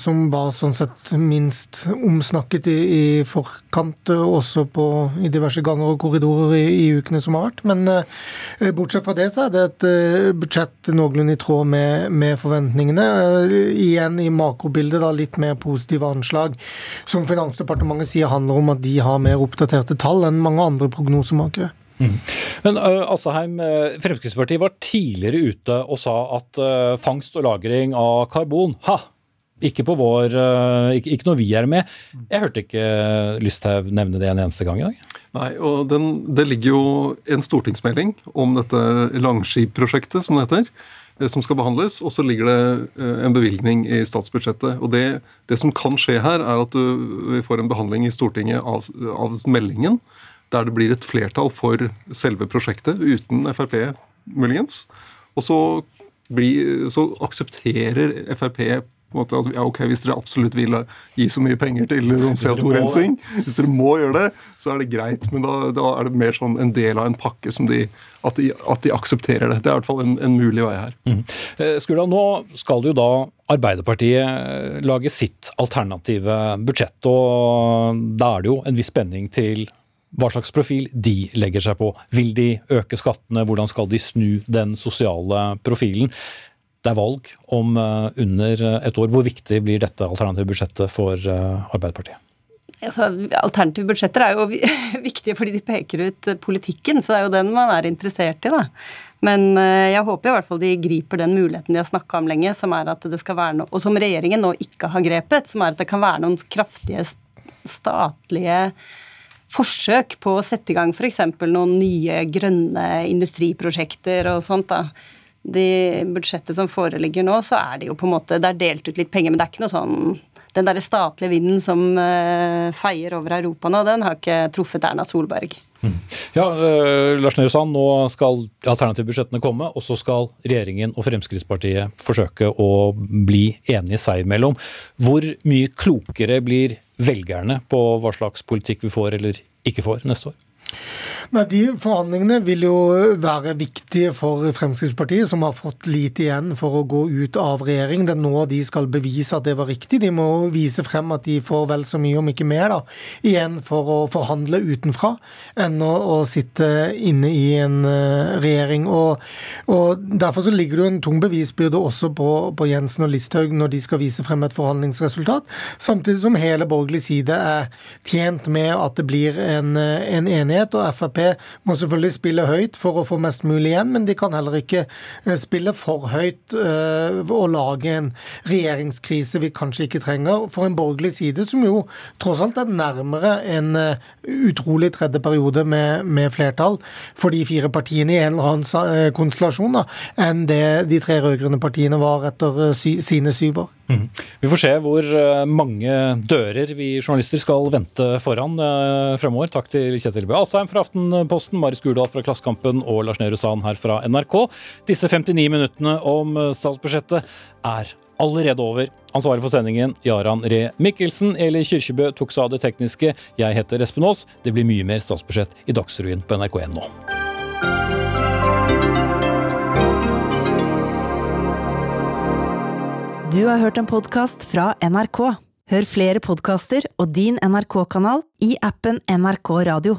Speaker 15: som var sånn sett minst omsnakket i, i forkant, også på, i diverse ganger og korridorer i, i ukene som har vært. Men uh, bortsett fra det, så er det et uh, budsjett noenlunde i tråd med, med forventningene. Uh, igjen i makrobildet da litt mer positive anslag, som Finansdepartementet sier handler om at de har mer oppdaterte tall enn mange andre prognosemakere.
Speaker 2: Mm. Men uh, Asheim, Fremskrittspartiet var tidligere ute og sa at uh, fangst og lagring av karbon ha, ikke på vår uh, ikke, ikke, når vi er med. Jeg hørte ikke Lysthaug nevne det en eneste gang i dag.
Speaker 17: Nei, og den, Det ligger jo en stortingsmelding om dette Langskip-prosjektet, som det heter, eh, som skal behandles. Og så ligger det eh, en bevilgning i statsbudsjettet. Og det, det som kan skje her, er at du, vi får en behandling i Stortinget av, av meldingen der det blir et flertall for selve prosjektet, uten Frp, muligens. Og så, blir, så aksepterer Frp måte, altså, ja, ok, Hvis dere absolutt vil gi så mye penger til CO2-rensing, hvis dere må gjøre det, så er det greit. Men da, da, er det mer sånn en del av en pakke som de at, de at de, aksepterer det. Det er i hvert fall en, en mulig vei her. Mm.
Speaker 2: Eh, Skula, nå skal jo da Arbeiderpartiet lage sitt alternative budsjett. og Da er det jo en viss spenning til hva slags profil de legger seg på. Vil de øke skattene, hvordan skal de snu den sosiale profilen? Det er valg om eh, under et år. Hvor viktig blir dette alternative budsjettet for eh, Arbeiderpartiet?
Speaker 16: Altså, alternative budsjetter er jo viktige fordi de peker ut politikken, så det er jo den man er interessert i. da. Men eh, jeg håper i hvert fall de griper den muligheten de har snakka om lenge, som er at det skal være noe, og som regjeringen nå ikke har grepet, som er at det kan være noen kraftige statlige forsøk på å sette i gang f.eks. noen nye grønne industriprosjekter og sånt. da de budsjettet som foreligger nå, så er det jo på en måte Det er delt ut litt penger, men det er ikke noe sånn Den derre statlige vinden som uh, feier over Europa nå, den har ikke truffet Erna Solberg.
Speaker 2: Mm. Ja, uh, Lars Nehru Sand, nå skal alternativbudsjettene komme, og så skal regjeringen og Fremskrittspartiet forsøke å bli enige seg imellom. Hvor mye klokere blir velgerne på hva slags politikk vi får eller ikke får neste år?
Speaker 15: Nei, De forhandlingene vil jo være viktige for Fremskrittspartiet, som har fått lite igjen for å gå ut av regjering. Det er nå de skal bevise at det var riktig. De må vise frem at de får vel så mye, om ikke mer, da, igjen for å forhandle utenfra enn å, å sitte inne i en uh, regjering. Og, og, Derfor så ligger det jo en tung bevisbyrde også på, på Jensen og Listhaug når de skal vise frem et forhandlingsresultat, samtidig som hele borgerlig side er tjent med at det blir en, en enighet. Og Frp må selvfølgelig spille høyt for å få mest mulig igjen, men de kan heller ikke eh, spille for høyt eh, og lage en regjeringskrise vi kanskje ikke trenger, for en borgerlig side som jo tross alt er nærmere en eh, utrolig tredje periode med, med flertall for de fire partiene i en eller annen konstellasjon da, enn det de tre rød-grønne partiene var etter sy, sine syv år.
Speaker 2: Mm. Vi får se hvor mange dører vi journalister skal vente foran fremover. Takk til Kjetil B. Asheim fra Aftenposten, Marius Gurdal fra Klassekampen og Lars Nehru Sand her fra NRK. Disse 59 minuttene om eh, statsbudsjettet er allerede over. Ansvaret for sendingen, Jaran Ree Mikkelsen. Eli Kyrkjebø tok seg av det tekniske. Jeg heter Espen Aas. Det blir mye mer statsbudsjett i Dagsrevyen på NRK1 nå.
Speaker 18: Du har hørt en podkast fra NRK. Hør flere podkaster og din NRK-kanal i appen NRK Radio.